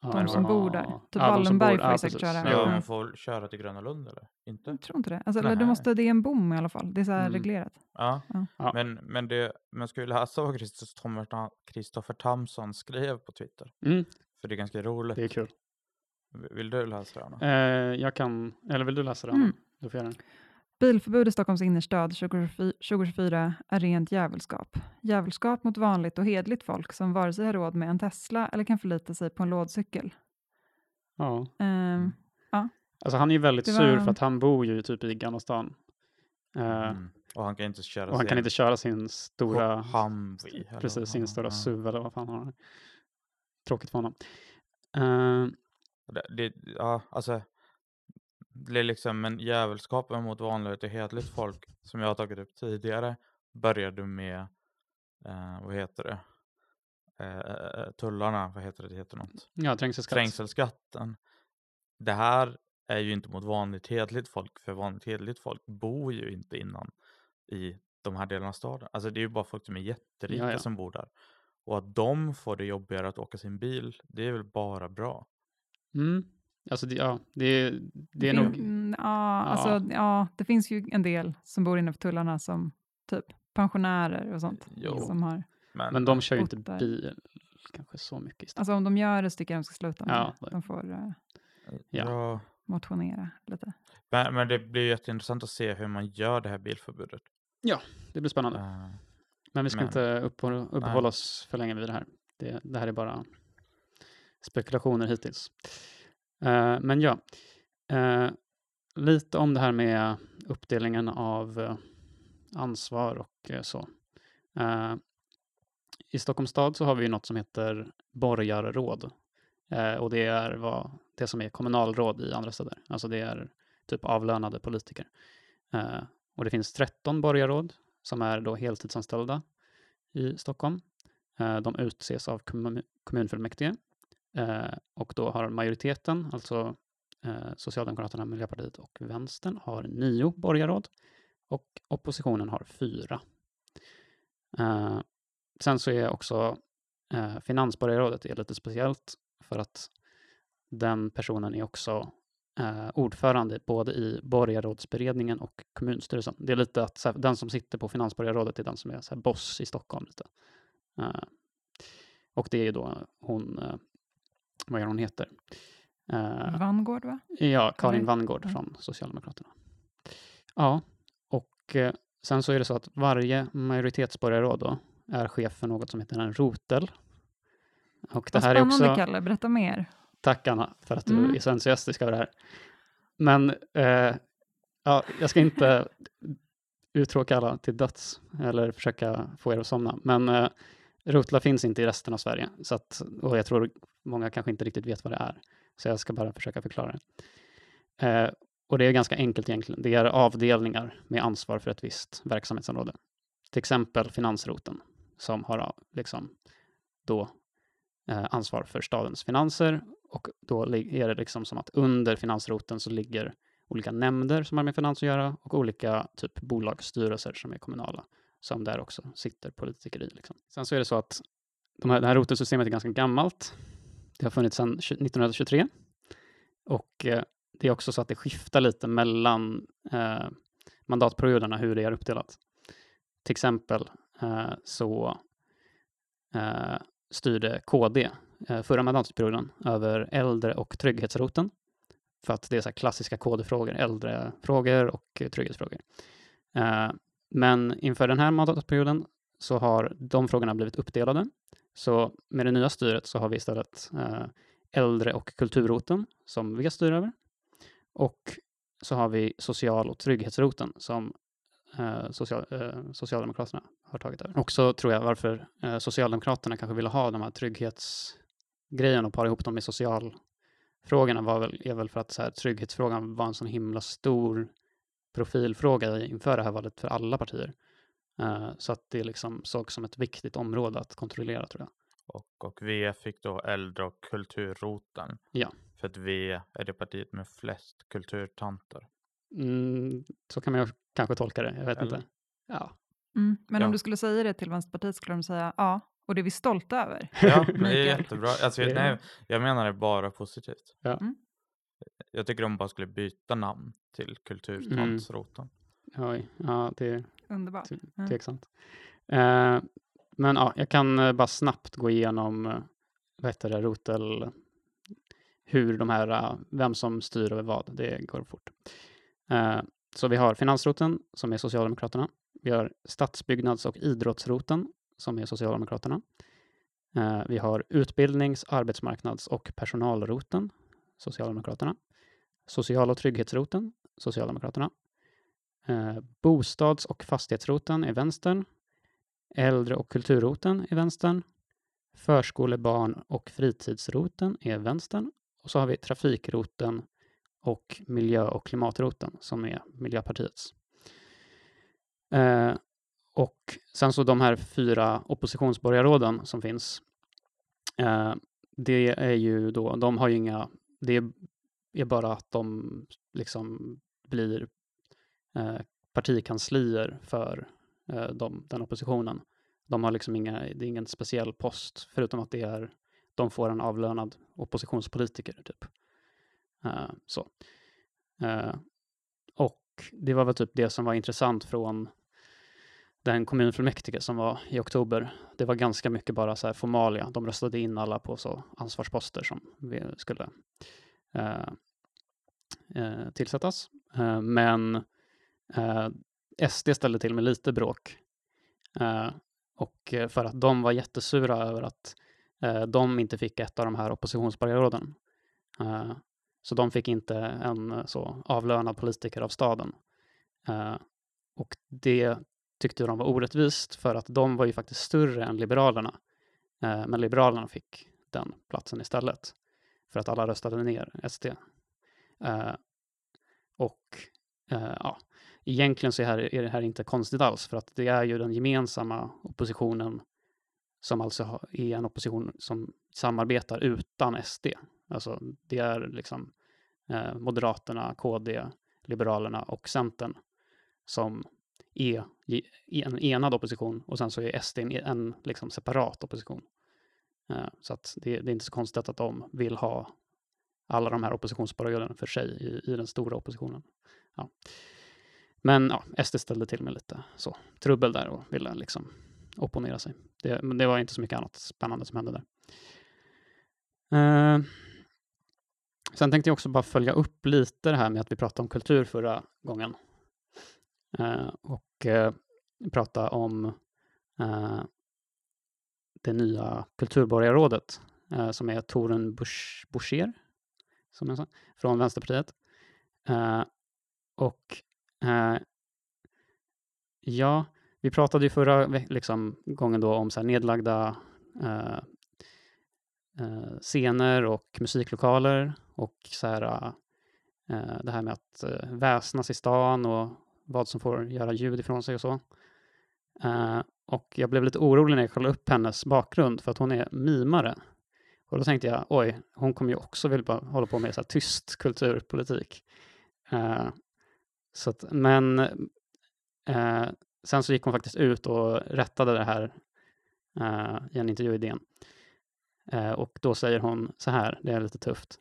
ja, de som bor där. Typ ja, Wallenberg bor- får ja, säkert precis. köra. Ja, man får köra till Gröna Lund eller? Inte? jag tror inte det. Alltså, eller du måste, det är en bom i alla fall. Det är så här Mm. reglerat. Ja, Ja. Ja. men, men det, man ska ju läsa vad Kristoffer Ta- Kristoffer Tamsson skrev på Twitter. Mm, För det är ganska roligt. det är kul. Vill du läsa det? Anna? Eh, jag kan, eller vill du läsa det? Anna? Mm. Du får göra det. Bilförbud i Stockholms innerstad 2024 2024 är rent djävulskap. Djävulskap mot vanligt och hedligt folk som vare sig har råd med en Tesla eller kan förlita sig på en lådcykel. Ja. Ehm, Alltså han är ju väldigt Det sur var- för att han bor ju typ i Gamla stan. Eh, Mm. Och han kan inte köra Och han kan sin inte köra sin stora, Humvee. eller precis vad sin stora ja. SUV eller vad fan han har. Tråkigt för honom. Eh, Det, det, ja, alltså. Det är liksom en jävelskapen mot vanligt och hederligt folk som jag har tagit upp tidigare började med, eh, vad heter det, eh, tullarna, vad heter det, det heter något, ja, trängselskatt. trängselskatten. Det här är ju inte mot vanligt hederligt folk, för vanligt hederligt folk bor ju inte innan i de här delarna av staden. Alltså det är ju bara folk som är jätterika Ja, ja. som bor där. Och att de får det jobbigare att åka sin bil, det är väl bara bra. Mm. Alltså, det, ja, det, är- det är fin- nog... mm, Ja, alltså, ja, det finns ju en del som bor innanför tullarna som typ pensionärer och sånt. Jo. Som har, Men, Men de kör ju inte bil kanske så mycket istället. alltså om de gör det så tycker jag de ska sluta med Ja, det. De får eh, Ja. ja. motionera lite. Men, men det blir jätteintressant att se hur man gör det här bilförbudet. Det blir spännande. Eh, Men vi ska men- inte uppehålla, uppehålla Nej. oss för länge vid det här. Det, det här är bara spekulationer hittills. Eh, men ja, eh, lite om det här med uppdelningen av eh, ansvar och eh, så. Eh, I Stockholms stad så har vi ju något som heter borgarråd. Eh, och det är vad, det som är kommunalråd i andra städer. Alltså det är typ avlönade politiker. Eh, och det finns 13 borgarråd som är då heltidsanställda i Stockholm. Eh, De utses av kommun- kommunfullmäktige Eh, och då har majoriteten, alltså eh, Socialdemokraterna, Miljöpartiet och Vänstern, har nio borgarråd och oppositionen har fyra. Eh, Sen så är också eh, finansborgarrådet är lite speciellt för att den personen är också eh, ordförande både i borgarrådsberedningen och kommunstyrelsen. Det är lite att så här, den som sitter på finansborgarrådet är den som är så här, boss i Stockholm. Lite. Eh, och det är ju då hon, eh, vad är hon heter? Eh, Vangård va? Ja, Karin. Vangård från Socialdemokraterna. Ja, och eh, sen så är det så att varje majoritetsborgarråd då är chef för något som heter en rotel. Och det Vad här är också... Kalle, berätta mer. Tack Anna för att du Mm. är så entusiastisk över det här. Men eh, ja, jag ska inte uttråka alla till döds eller försöka få er att somna. Men eh, rotlar finns inte i resten av Sverige så att, och jag tror många kanske inte riktigt vet vad det är. Så jag ska bara försöka förklara det. Eh, och det är ganska enkelt egentligen. Det är avdelningar med ansvar för ett visst verksamhetsområde. Till exempel finansroten som har liksom då eh, ansvar för stadens finanser och då är det liksom som att under finansroten så ligger olika nämnder som har med finans att göra och olika typ bolagsstyrelser som är kommunala som där också sitter politiker i. Liksom. Sen så är det så att de här, det här rotelsystemet är ganska gammalt. Det har funnits sedan 1923 och eh, det är också så att det skiftar lite mellan eh, mandatperioderna hur det är uppdelat. Till exempel eh, så eh, styrde KD eh, förra mandatperioden över äldre och trygghetsroten. För att det är så här klassiska KD-frågor, äldrefrågor och eh, trygghetsfrågor. Men inför den här mandatperioden så har de frågorna blivit uppdelade. Så med det nya styret så har vi istället eh, äldre och kulturroten som V styr över. Och så har vi social och trygghetsroten som eh, social, eh, Socialdemokraterna har tagit över. Också tror jag varför eh, Socialdemokraterna kanske ville ha de här trygghetsgrejerna och para ihop dem med socialfrågorna var väl, är väl för att så här, trygghetsfrågan var en sån himla stor profilfråga inför det här valet för alla partier. Eh, så att det liksom såg som ett viktigt område att kontrollera tror jag. Och, och V fick då äldre och kulturroten. Ja. För att V är det partiet med flest kulturtanter. Mm, så kan man ju kanske tolka det, jag vet Eller? inte. Ja, Mm. Men Ja. om du skulle säga det till Vänsterpartiet skulle de säga ja, och det är vi stolta över. Ja, det är jättebra. Alltså, Det är- nej, jag menar det bara positivt. Ja. Mm. Jag tycker de bara skulle byta namn till Mm. kulturtantsroten. oj, ja det är Underbart. Mm. Tveksamt. Eh, men ja, jag kan eh, bara snabbt gå igenom eh, vad heter det, rotel, hur de här, vem som styr över vad, det går fort. Eh, så vi har finansroten som är Socialdemokraterna. Vi har stadsbyggnads och idrottsroten som är Socialdemokraterna. Eh, vi har utbildnings-, arbetsmarknads och personalroten, Socialdemokraterna. Social och trygghetsroten, Socialdemokraterna. Eh, bostads och fastighetsroten är vänstern. Äldre och kulturroten är vänstern. Förskole, barn och fritidsroten är vänstern. Och så har vi trafikroten och miljö och klimatroten som är Miljöpartiets. Eh, och sen så de här fyra oppositionsborgarråden som finns. Eh, det är ju då, de har ju inga, det är bara att de liksom blir eh, partikanslier för eh, de, den oppositionen. De har liksom inga, det är ingen speciell post, förutom att det är, de får en avlönad oppositionspolitiker, typ. Eh, så. Eh, och det var väl typ det som var intressant från den kommunfullmäktige som var i oktober. Det var ganska mycket bara så här formalia. De röstade in alla på så ansvarsposter som vi skulle uh, tillsättas. Eh, men SD ställde till med lite bråk och för att de var jättesura över att eh, de inte fick ett av de här oppositionsborgarråden. Eh, så de fick inte en så avlönad politiker av staden. och det tyckte de var orättvist för att de var ju faktiskt större än Liberalerna. Eh, men Liberalerna fick den platsen istället för att alla röstade ner SD. Eh, och eh, ja, egentligen så är, här, är det här inte konstigt alls, för att det är ju den gemensamma oppositionen som alltså är en opposition som samarbetar utan SD. Alltså det är liksom eh, Moderaterna, KD, Liberalerna och Centern som E, är e, en enad opposition och sen så är SD en, en liksom separat opposition. Eh, så att det, det, är inte så konstigt att de vill ha alla de här oppositionsborgarna för sig i, i den stora oppositionen. Ja. Men ja, SD ställde till med lite så trubbel där och ville liksom opponera sig. Det, men det var inte så mycket annat spännande som hände där. Eh, sen tänkte jag också bara följa upp lite det här med att vi pratade om kultur förra gången. Eh, och eh, prata om eh, det nya kulturborgarrådet eh, som är Torun Boucher, som jag sa, från Vänsterpartiet. Eh, och eh, ja, vi pratade ju förra liksom, gången då om så nedlagda eh, eh, scener och musiklokaler och så här, det här med att väsnas i stan och vad som får göra ljud ifrån sig och så. Eh, och jag blev lite orolig när jag kollade upp hennes bakgrund för att hon är mimare. Och då tänkte jag, oj, hon kommer ju också vilja hålla på med så tyst kulturpolitik. Eh, så att, men uh, sen så gick hon faktiskt ut och rättade det här i en intervju i DN. Och då säger hon så här, det är lite tufft.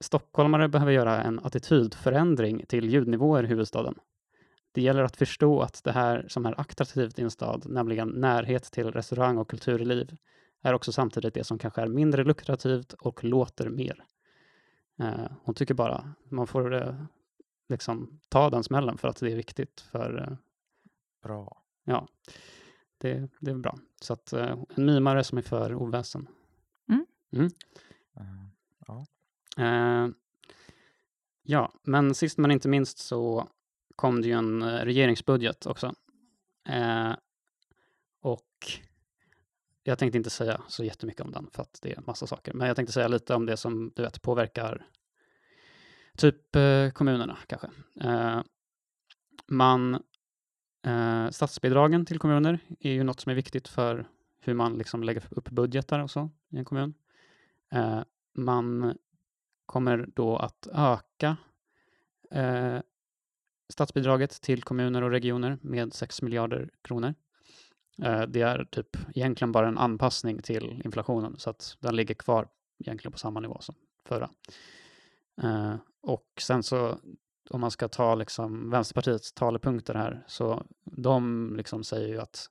Stockholmare behöver göra en attitydförändring till ljudnivåer i huvudstaden. Det gäller att förstå att det här som är attraktivt i en stad, nämligen närhet till restaurang och kulturliv, är också samtidigt det som kanske är mindre lukrativt och låter mer. Eh, hon tycker bara man får eh, liksom ta den smällen för att det är viktigt för... Eh, bra. Ja, det, det är bra. Så att eh, en mimare som är för oväsen. Mm. Mm. Uh, ja. Uh, ja, men sist men inte minst så kom det ju en eh, regeringsbudget också. Eh, och jag tänkte inte säga så jättemycket om den för att det är massa saker, men jag tänkte säga lite om det som du vet påverkar Typ eh, kommunerna kanske. Eh, man, eh, statsbidragen till kommuner är ju något som är viktigt för hur man liksom lägger upp budgetar och så i en kommun. Eh, man kommer då att öka eh, statsbidraget till kommuner och regioner med 6 miljarder kronor. Eh, det är typ egentligen bara en anpassning till inflationen så att den ligger kvar egentligen på samma nivå som förra. Eh, och sen så om man ska ta liksom Vänsterpartiets talepunkter här, så de liksom säger ju att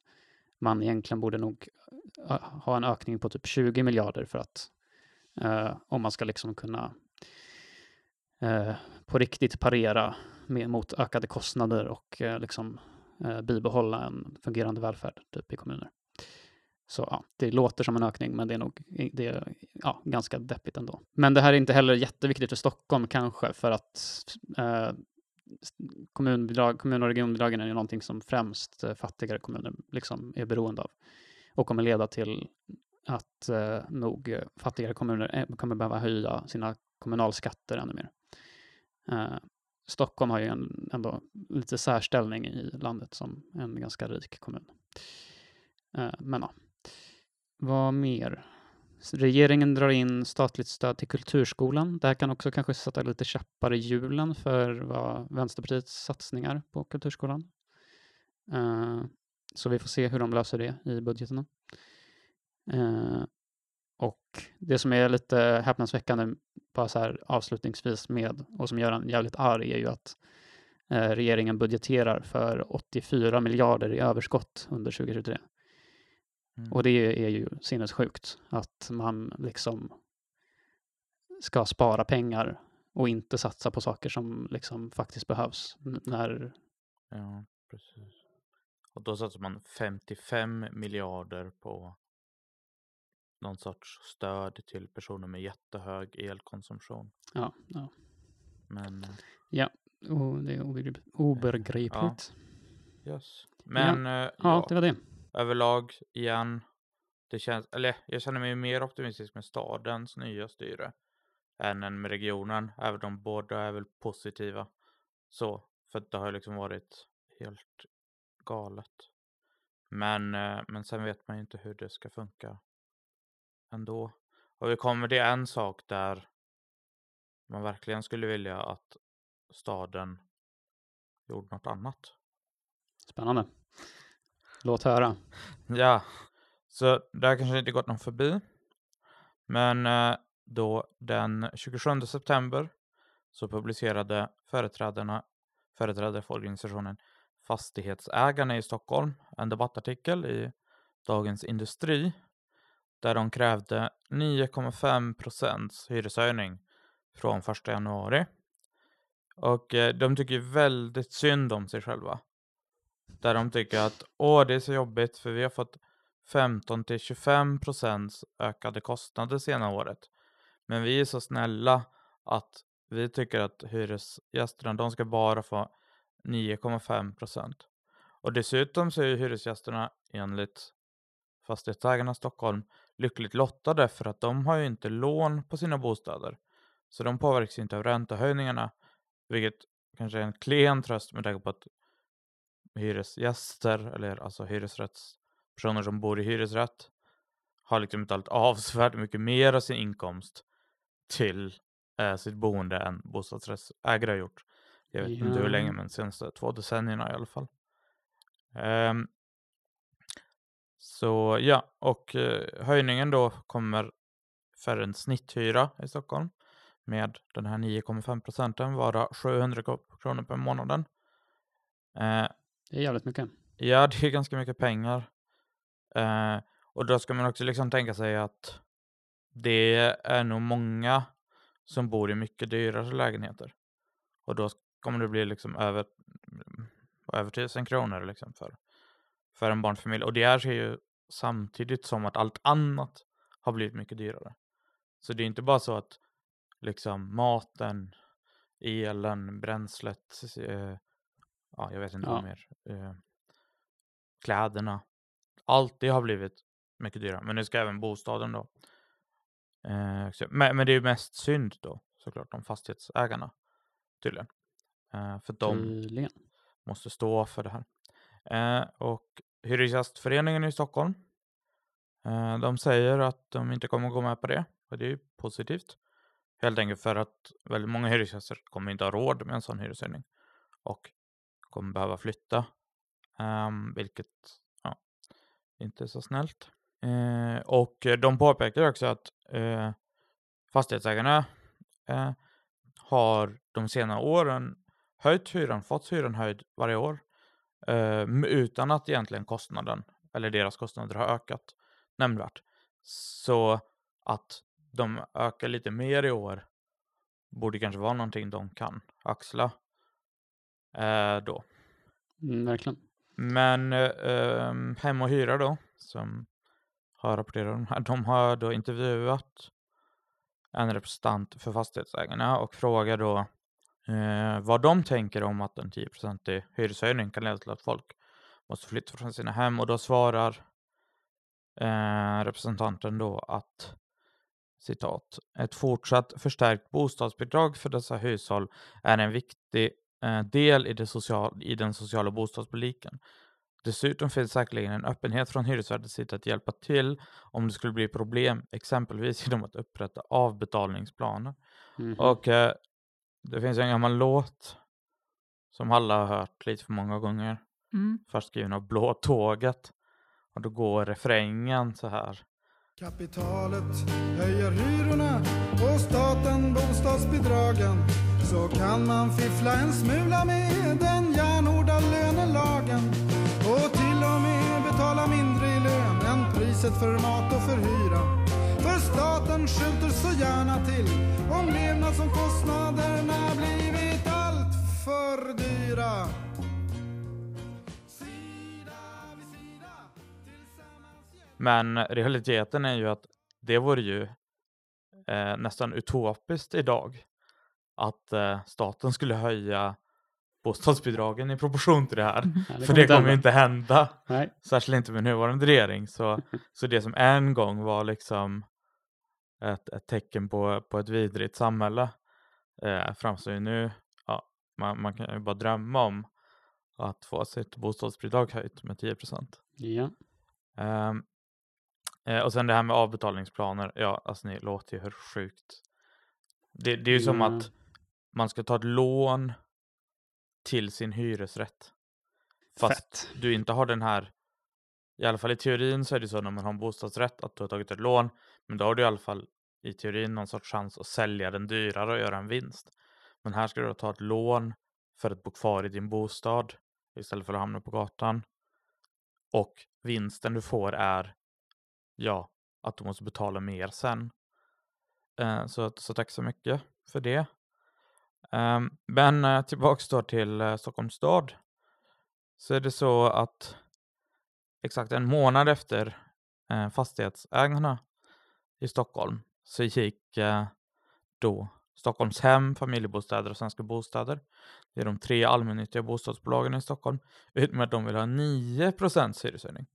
man egentligen borde nog eh, ha en ökning på typ 20 miljarder för att om man ska liksom kunna på riktigt parera med, mot ökade kostnader och eh, liksom eh, bibehålla en fungerande välfärd typ i kommuner. Så ja, det låter som en ökning, men det är nog det är, ja, ganska deppigt ändå. Men det här är inte heller jätteviktigt för Stockholm kanske, för att eh, kommunbidrag, kommun och regionbidragen är ju någonting som främst eh, fattigare kommuner liksom är beroende av och kommer leda till att eh, nog fattigare kommuner eh, kommer behöva höja sina kommunalskatter ännu mer. Eh, Stockholm har ju en, ändå lite särställning i landet som en ganska rik kommun. Eh, men ja, vad mer? Regeringen drar in statligt stöd till kulturskolan. Det här kan också kanske sätta lite käppar i hjulen för vad Vänsterpartiets satsningar på kulturskolan. Eh, så vi får se hur de löser det i budgeterna. Och det som är lite häpnadsväckande bara så här avslutningsvis med och som gör en jävligt arg är ju att uh, regeringen budgeterar för 84 miljarder i överskott under 2023. Mm. Och det är ju sinnessjukt att man liksom ska spara pengar och inte satsa på saker som liksom faktiskt behövs. När, Ja, precis. Och då satsar man 55 miljarder på någon sorts stöd till personer med jättehög elkonsumtion. ja, ja. Men eh, Och det är obegripligt. obegripligt. yes. Men eh, Ja, ja, det var det. överlag igen. Det känns, eller jag känner mig mer optimistisk med stadens nya styre än med regionen. Även de båda är väl positiva. Så, för det har liksom varit helt galet. Men, eh, men sen vet man ju inte hur det ska funka ändå. Och vi kommer till en sak där man verkligen skulle vilja att staden gjorde något annat. Spännande. Låt höra. Ja, så det här kanske inte gått någon förbi. Men eh, då den 27 september så publicerade företrädarna, företrädare för organisationen Fastighetsägarna i Stockholm en debattartikel i Dagens Industri där de krävde 9,5 procents hyreshöjning från 1 januari. Och eh, de tycker väldigt synd om sig själva. Där de tycker att åh, det är så jobbigt för vi har fått 15 till 25 procents ökade kostnader senare året. Men vi är så snälla att vi tycker att hyresgästerna, de ska bara få 9,5 procent. Och dessutom så är ju hyresgästerna enligt Fastighetsägarna Stockholm lyckligt lottade för att de har ju inte lån på sina bostäder. Så de påverkas inte av räntehöjningarna, vilket kanske är en klen tröst med tanke på att hyresgäster, eller alltså hyresrättspersoner som bor i hyresrätt, har liksom betalat avsevärt mycket mer av sin inkomst till eh, sitt boende än bostadsrättsägare har gjort. Jag vet inte hur länge, men senaste två decennierna i alla fall. Ehm, så ja, och eh, höjningen då kommer för en snitthyra i Stockholm med den här 9,5 procenten vara 700 ko- kronor per månaden. Eh, Det är jävligt mycket. Ja, det är ganska mycket pengar. Eh, och då ska man också liksom tänka sig att det är nog många som bor i mycket dyrare lägenheter. Och då kommer det bli liksom över, över tusen kronor liksom för, för en barnfamilj. Och det här sker ju samtidigt som att allt annat har blivit mycket dyrare. Så det är inte bara så att liksom maten, elen, bränslet, eh, ja, jag vet inte Ja. vad mer. Eh, kläderna. Allt det har blivit mycket dyrare. Men det ska även bostaden då. Eh, men, men det är ju mest synd då såklart om fastighetsägarna. Tydligen. Eh, för de Tydligen. måste stå för det här. Eh, och Hyresgästföreningen i Stockholm. Eh, de säger att de inte kommer gå med på det. Och det är ju positivt. Helt enkelt för att väldigt många hyresgäster kommer inte ha råd med en sån hyreshöjning. Och kommer behöva flytta. Ehm, vilket ja, inte är så snällt. Eh, och de påpekar också att eh, fastighetsägarna har de senare åren höjt hyran, fått hyran höjd varje år. Eh, utan att egentligen kostnaden, eller deras kostnader har ökat nämnvärt. Så att de ökar lite mer i år borde kanske vara någonting de kan axla eh, då. Mm, verkligen. Men eh, hem och hyra då, som höra på det. De, här, de har då intervjuat en representant för fastighetsägarna och frågar då eh, vad de tänker om att en 10% hyreshöjning kan leda till att folk måste flytta från sina hem och då svarar eh, representanten då att citat, ett fortsatt förstärkt bostadsbidrag för dessa hushåll är en viktig eh, del i, social, i den sociala bostadspolitiken. Dessutom finns säkerligen en öppenhet från hyresvärdens sida att hjälpa till om det skulle bli problem, exempelvis genom att upprätta avbetalningsplaner. Mhm. Och eh, det finns en gammal låt som alla har hört lite för många gånger. Mm. Först skriven av Blå Tåget. Och då går refrängen så här. Kapitalet höjer hyrorna och staten bostadsbidragen. Så kan man fiffla en smula med den järnhårda lönelagen. Och till och med betala mindre i lön än priset för mat och för hyra. Staten skjuter så gärna till om levnadsomkostnaderna blivit allt för dyra. Men realiteten är ju att det vore ju eh, nästan utopiskt idag att eh, staten skulle höja bostadsbidragen i proportion till det här. Ja, För det kommer ju inte hända, Nej. särskilt inte med nuvarande regering. Så, så det som en gång var liksom ett, ett tecken på, på ett vidrigt samhälle eh, framstår ju nu, ja, man, man kan ju bara drömma om att få sitt bostadsbidrag höjt med 10 procent. Ja. Ehm, eh, och sen det här med avbetalningsplaner. Ja, alltså ni låter ju hur sjukt. Det, det är ju som Ja. att man ska ta ett lån till sin hyresrätt. Fast Fett. du inte har den här, i alla fall i teorin så är det så när man har en bostadsrätt att du har tagit ett lån. Men då har du i alla fall i teorin någon sorts chans att sälja den dyrare och göra en vinst. Men här ska du ta ett lån för att bo kvar i din bostad istället för att hamna på gatan. Och vinsten du får är ja, att du måste betala mer sen. Eh, så, så tack så mycket för det. Eh, men eh, tillbaks då till eh, Stockholms stad. Så är det så att exakt en månad efter eh, fastighetsägarna i Stockholm så gick eh, då Stockholmshem, Familjebostäder och Svenska Bostäder. Det är de tre allmännyttiga bostadsbolagen i Stockholm. Ut med att de vill ha 9 hyreshöjning.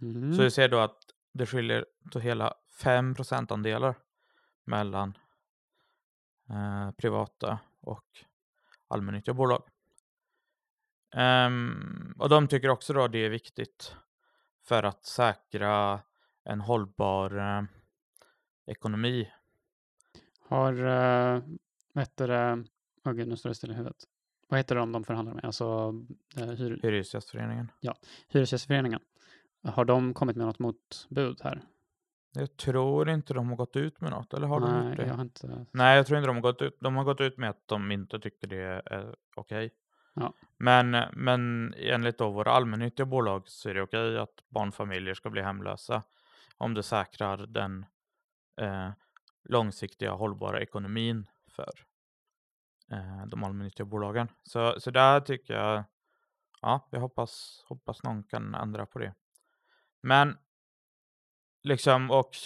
Mm. Så vi ser då att det skiljer till hela 5 procentandelar mellan eh, privata och allmännyttiga bolag. Ehm, och de tycker också då det är viktigt för att säkra en hållbar eh, ekonomi. Har, uh, vad heter det, åh gud, nu står det still i huvudet. Vad heter de de förhandlar med? Alltså eh, hyr, Hyresgästföreningen. Hyresgästföreningen. Har de kommit med något motbud här? Jag tror inte de har gått ut med något, eller har de Nej, gjort det? jag har inte... Nej, jag tror inte de har gått ut. De har gått ut med att de inte tycker det är okej. Ja. Men, men enligt då våra allmännyttiga bolag så är det okej att barnfamiljer ska bli hemlösa om det säkrar den eh, långsiktiga hållbara ekonomin för eh, de allmännyttiga bolagen. Så, så där tycker jag, ja, jag hoppas, hoppas någon kan ändra på det. Men liksom, och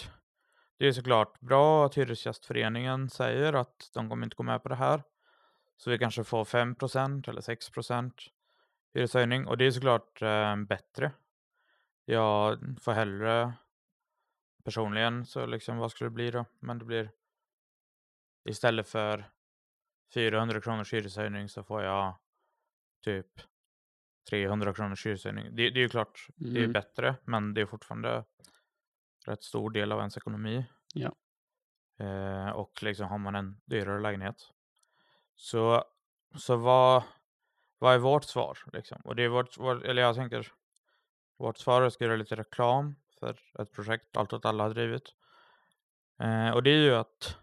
det är såklart bra att Hyresgästföreningen säger att de kommer inte gå med på det här. Så vi kanske får 5% eller 6% hyreshöjning och det är såklart eh, bättre. Jag får hellre personligen så liksom vad skulle det bli då? Men det blir istället för 400 kronors hyreshöjning så får jag typ 300 kronors hyreshöjning. Det, det är ju klart, det är Mm. bättre, men det är fortfarande rätt stor del av ens ekonomi. Ja. Eh, och liksom har man en dyrare lägenhet. Så, så vad, vad är vårt svar? Liksom? Och det är vårt, vår, eller jag tänker, vårt svar är att göra lite reklam för ett projekt Allt åt alla har drivit. Eh, och det är ju att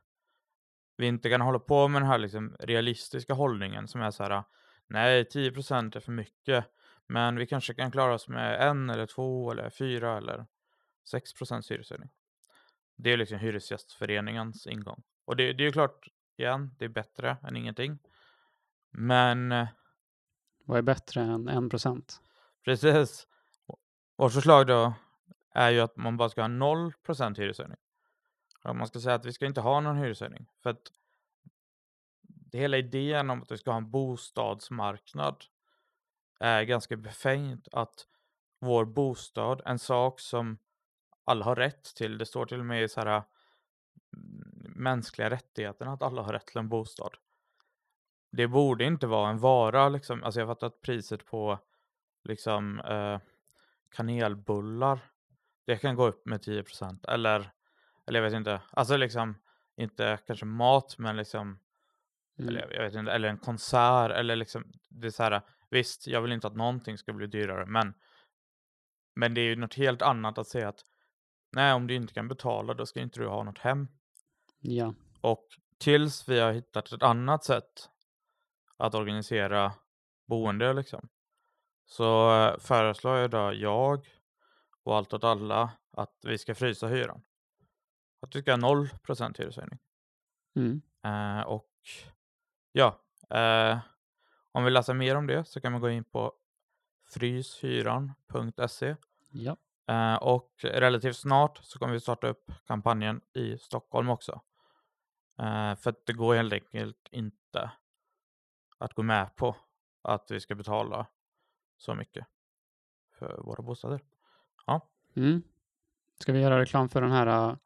vi inte kan hålla på med den här liksom realistiska hållningen som är så här, nej 10% är för mycket, men vi kanske kan klara oss med en eller två eller fyra eller 6% hyreshöjning. Det är liksom Hyresgästföreningens ingång. Och det, det är ju klart, igen, det är bättre än ingenting. Men eh, Vad är bättre än en procent? precis, vårt förslag då är ju att man bara ska ha 0% hyreshöjning. Och man ska säga att vi ska inte ha någon hyreshöjning. För att det hela idén om att vi ska ha en bostadsmarknad är ganska befängt att vår bostad, en sak som alla har rätt till, det står till och med i så här mm, mänskliga rättigheterna att alla har rätt till en bostad. Det borde inte vara en vara liksom, alltså jag fattar att priset på liksom eh, kanelbullar, det kan gå upp med 10% eller, eller jag vet inte, alltså liksom inte kanske mat men liksom Mm. eller jag vet inte, eller en konsert eller liksom, det är så här, visst, jag vill inte att någonting ska bli dyrare, men, men det är ju något helt annat att säga att nej, om du inte kan betala, då ska inte du ha något hem. Ja. Och tills vi har hittat ett annat sätt att organisera boende liksom, så eh, föreslår jag då jag och allt åt alla att vi ska frysa hyran. Att vi ska ha 0% hyreshöjning. Mm. Eh, och ja, eh, om vi läser mer om det så kan man gå in på fryshyran.se Ja. eh, och relativt snart så kommer vi starta upp kampanjen i Stockholm också. Eh, för att det går helt enkelt inte att gå med på att vi ska betala så mycket för våra bostäder. Mm. Ska vi göra reklam för den här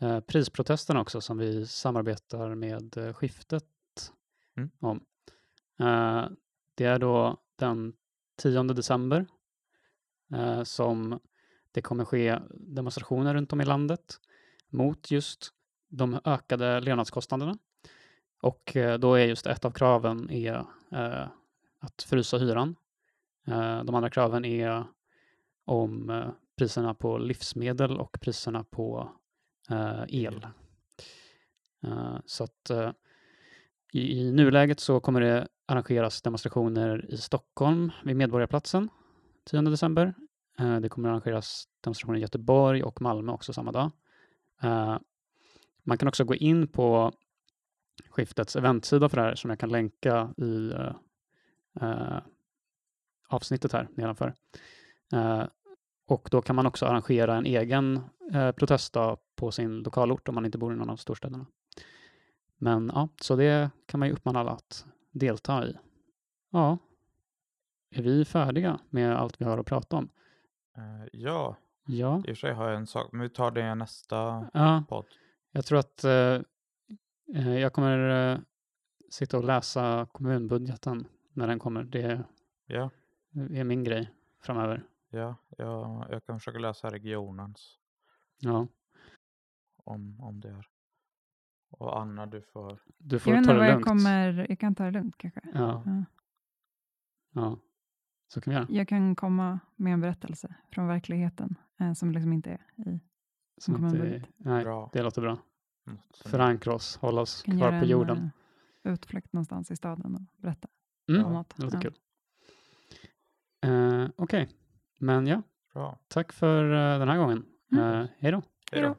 eh, prisprotesten också som vi samarbetar med eh, Skiftet Mm. om. Eh, det är då den 10 december eh, som det kommer ske demonstrationer runt om i landet mot just de ökade levnadskostnaderna. Och eh, då är just ett av kraven är eh, att frysa hyran. De andra kraven är om priserna på livsmedel och priserna på eh, el. Eh, så att eh, i, i nuläget så kommer det arrangeras demonstrationer i Stockholm vid Medborgarplatsen 10 december. Det kommer arrangeras demonstrationer i Göteborg och Malmö också samma dag. Man kan också gå in på skiftets eventsida för det här som jag kan länka i avsnittet här nedanför. Och då kan man också arrangera en egen eh, protestdag på sin lokalort om man inte bor i någon av storstäderna. Men ja, så det kan man ju uppmana alla att delta i. Ja, är vi färdiga med allt vi har att prata om? Eh, ja, Ja, i och för sig har jag en sak, men vi tar det i nästa ja podd. jag tror att eh, eh, jag kommer eh, sitta och läsa kommunbudgeten när den kommer. Det Ja, är min grej framöver. Ja, jag, jag kan försöka läsa regionens Ja, om, om det är. Och Anna, du får... du Jag får vet ta inte det vad jag lugnt. kommer... Jag kan ta det lugnt kanske. Ja, Ja. ja, så kan vi göra. Jag kan komma med en berättelse från verkligheten eh, som liksom inte är i... Som kommer en inte-. Nej, Bra. det låter bra. som- Förankra oss, hålla oss kan kvar göra på en jorden. eh, utflykt någonstans i staden och berätta Mm, om något. det låter Ja. kul. Eh, Okej, men ja, Bra. tack för eh, den här gången. Mm. Eh, hej då. Hej då.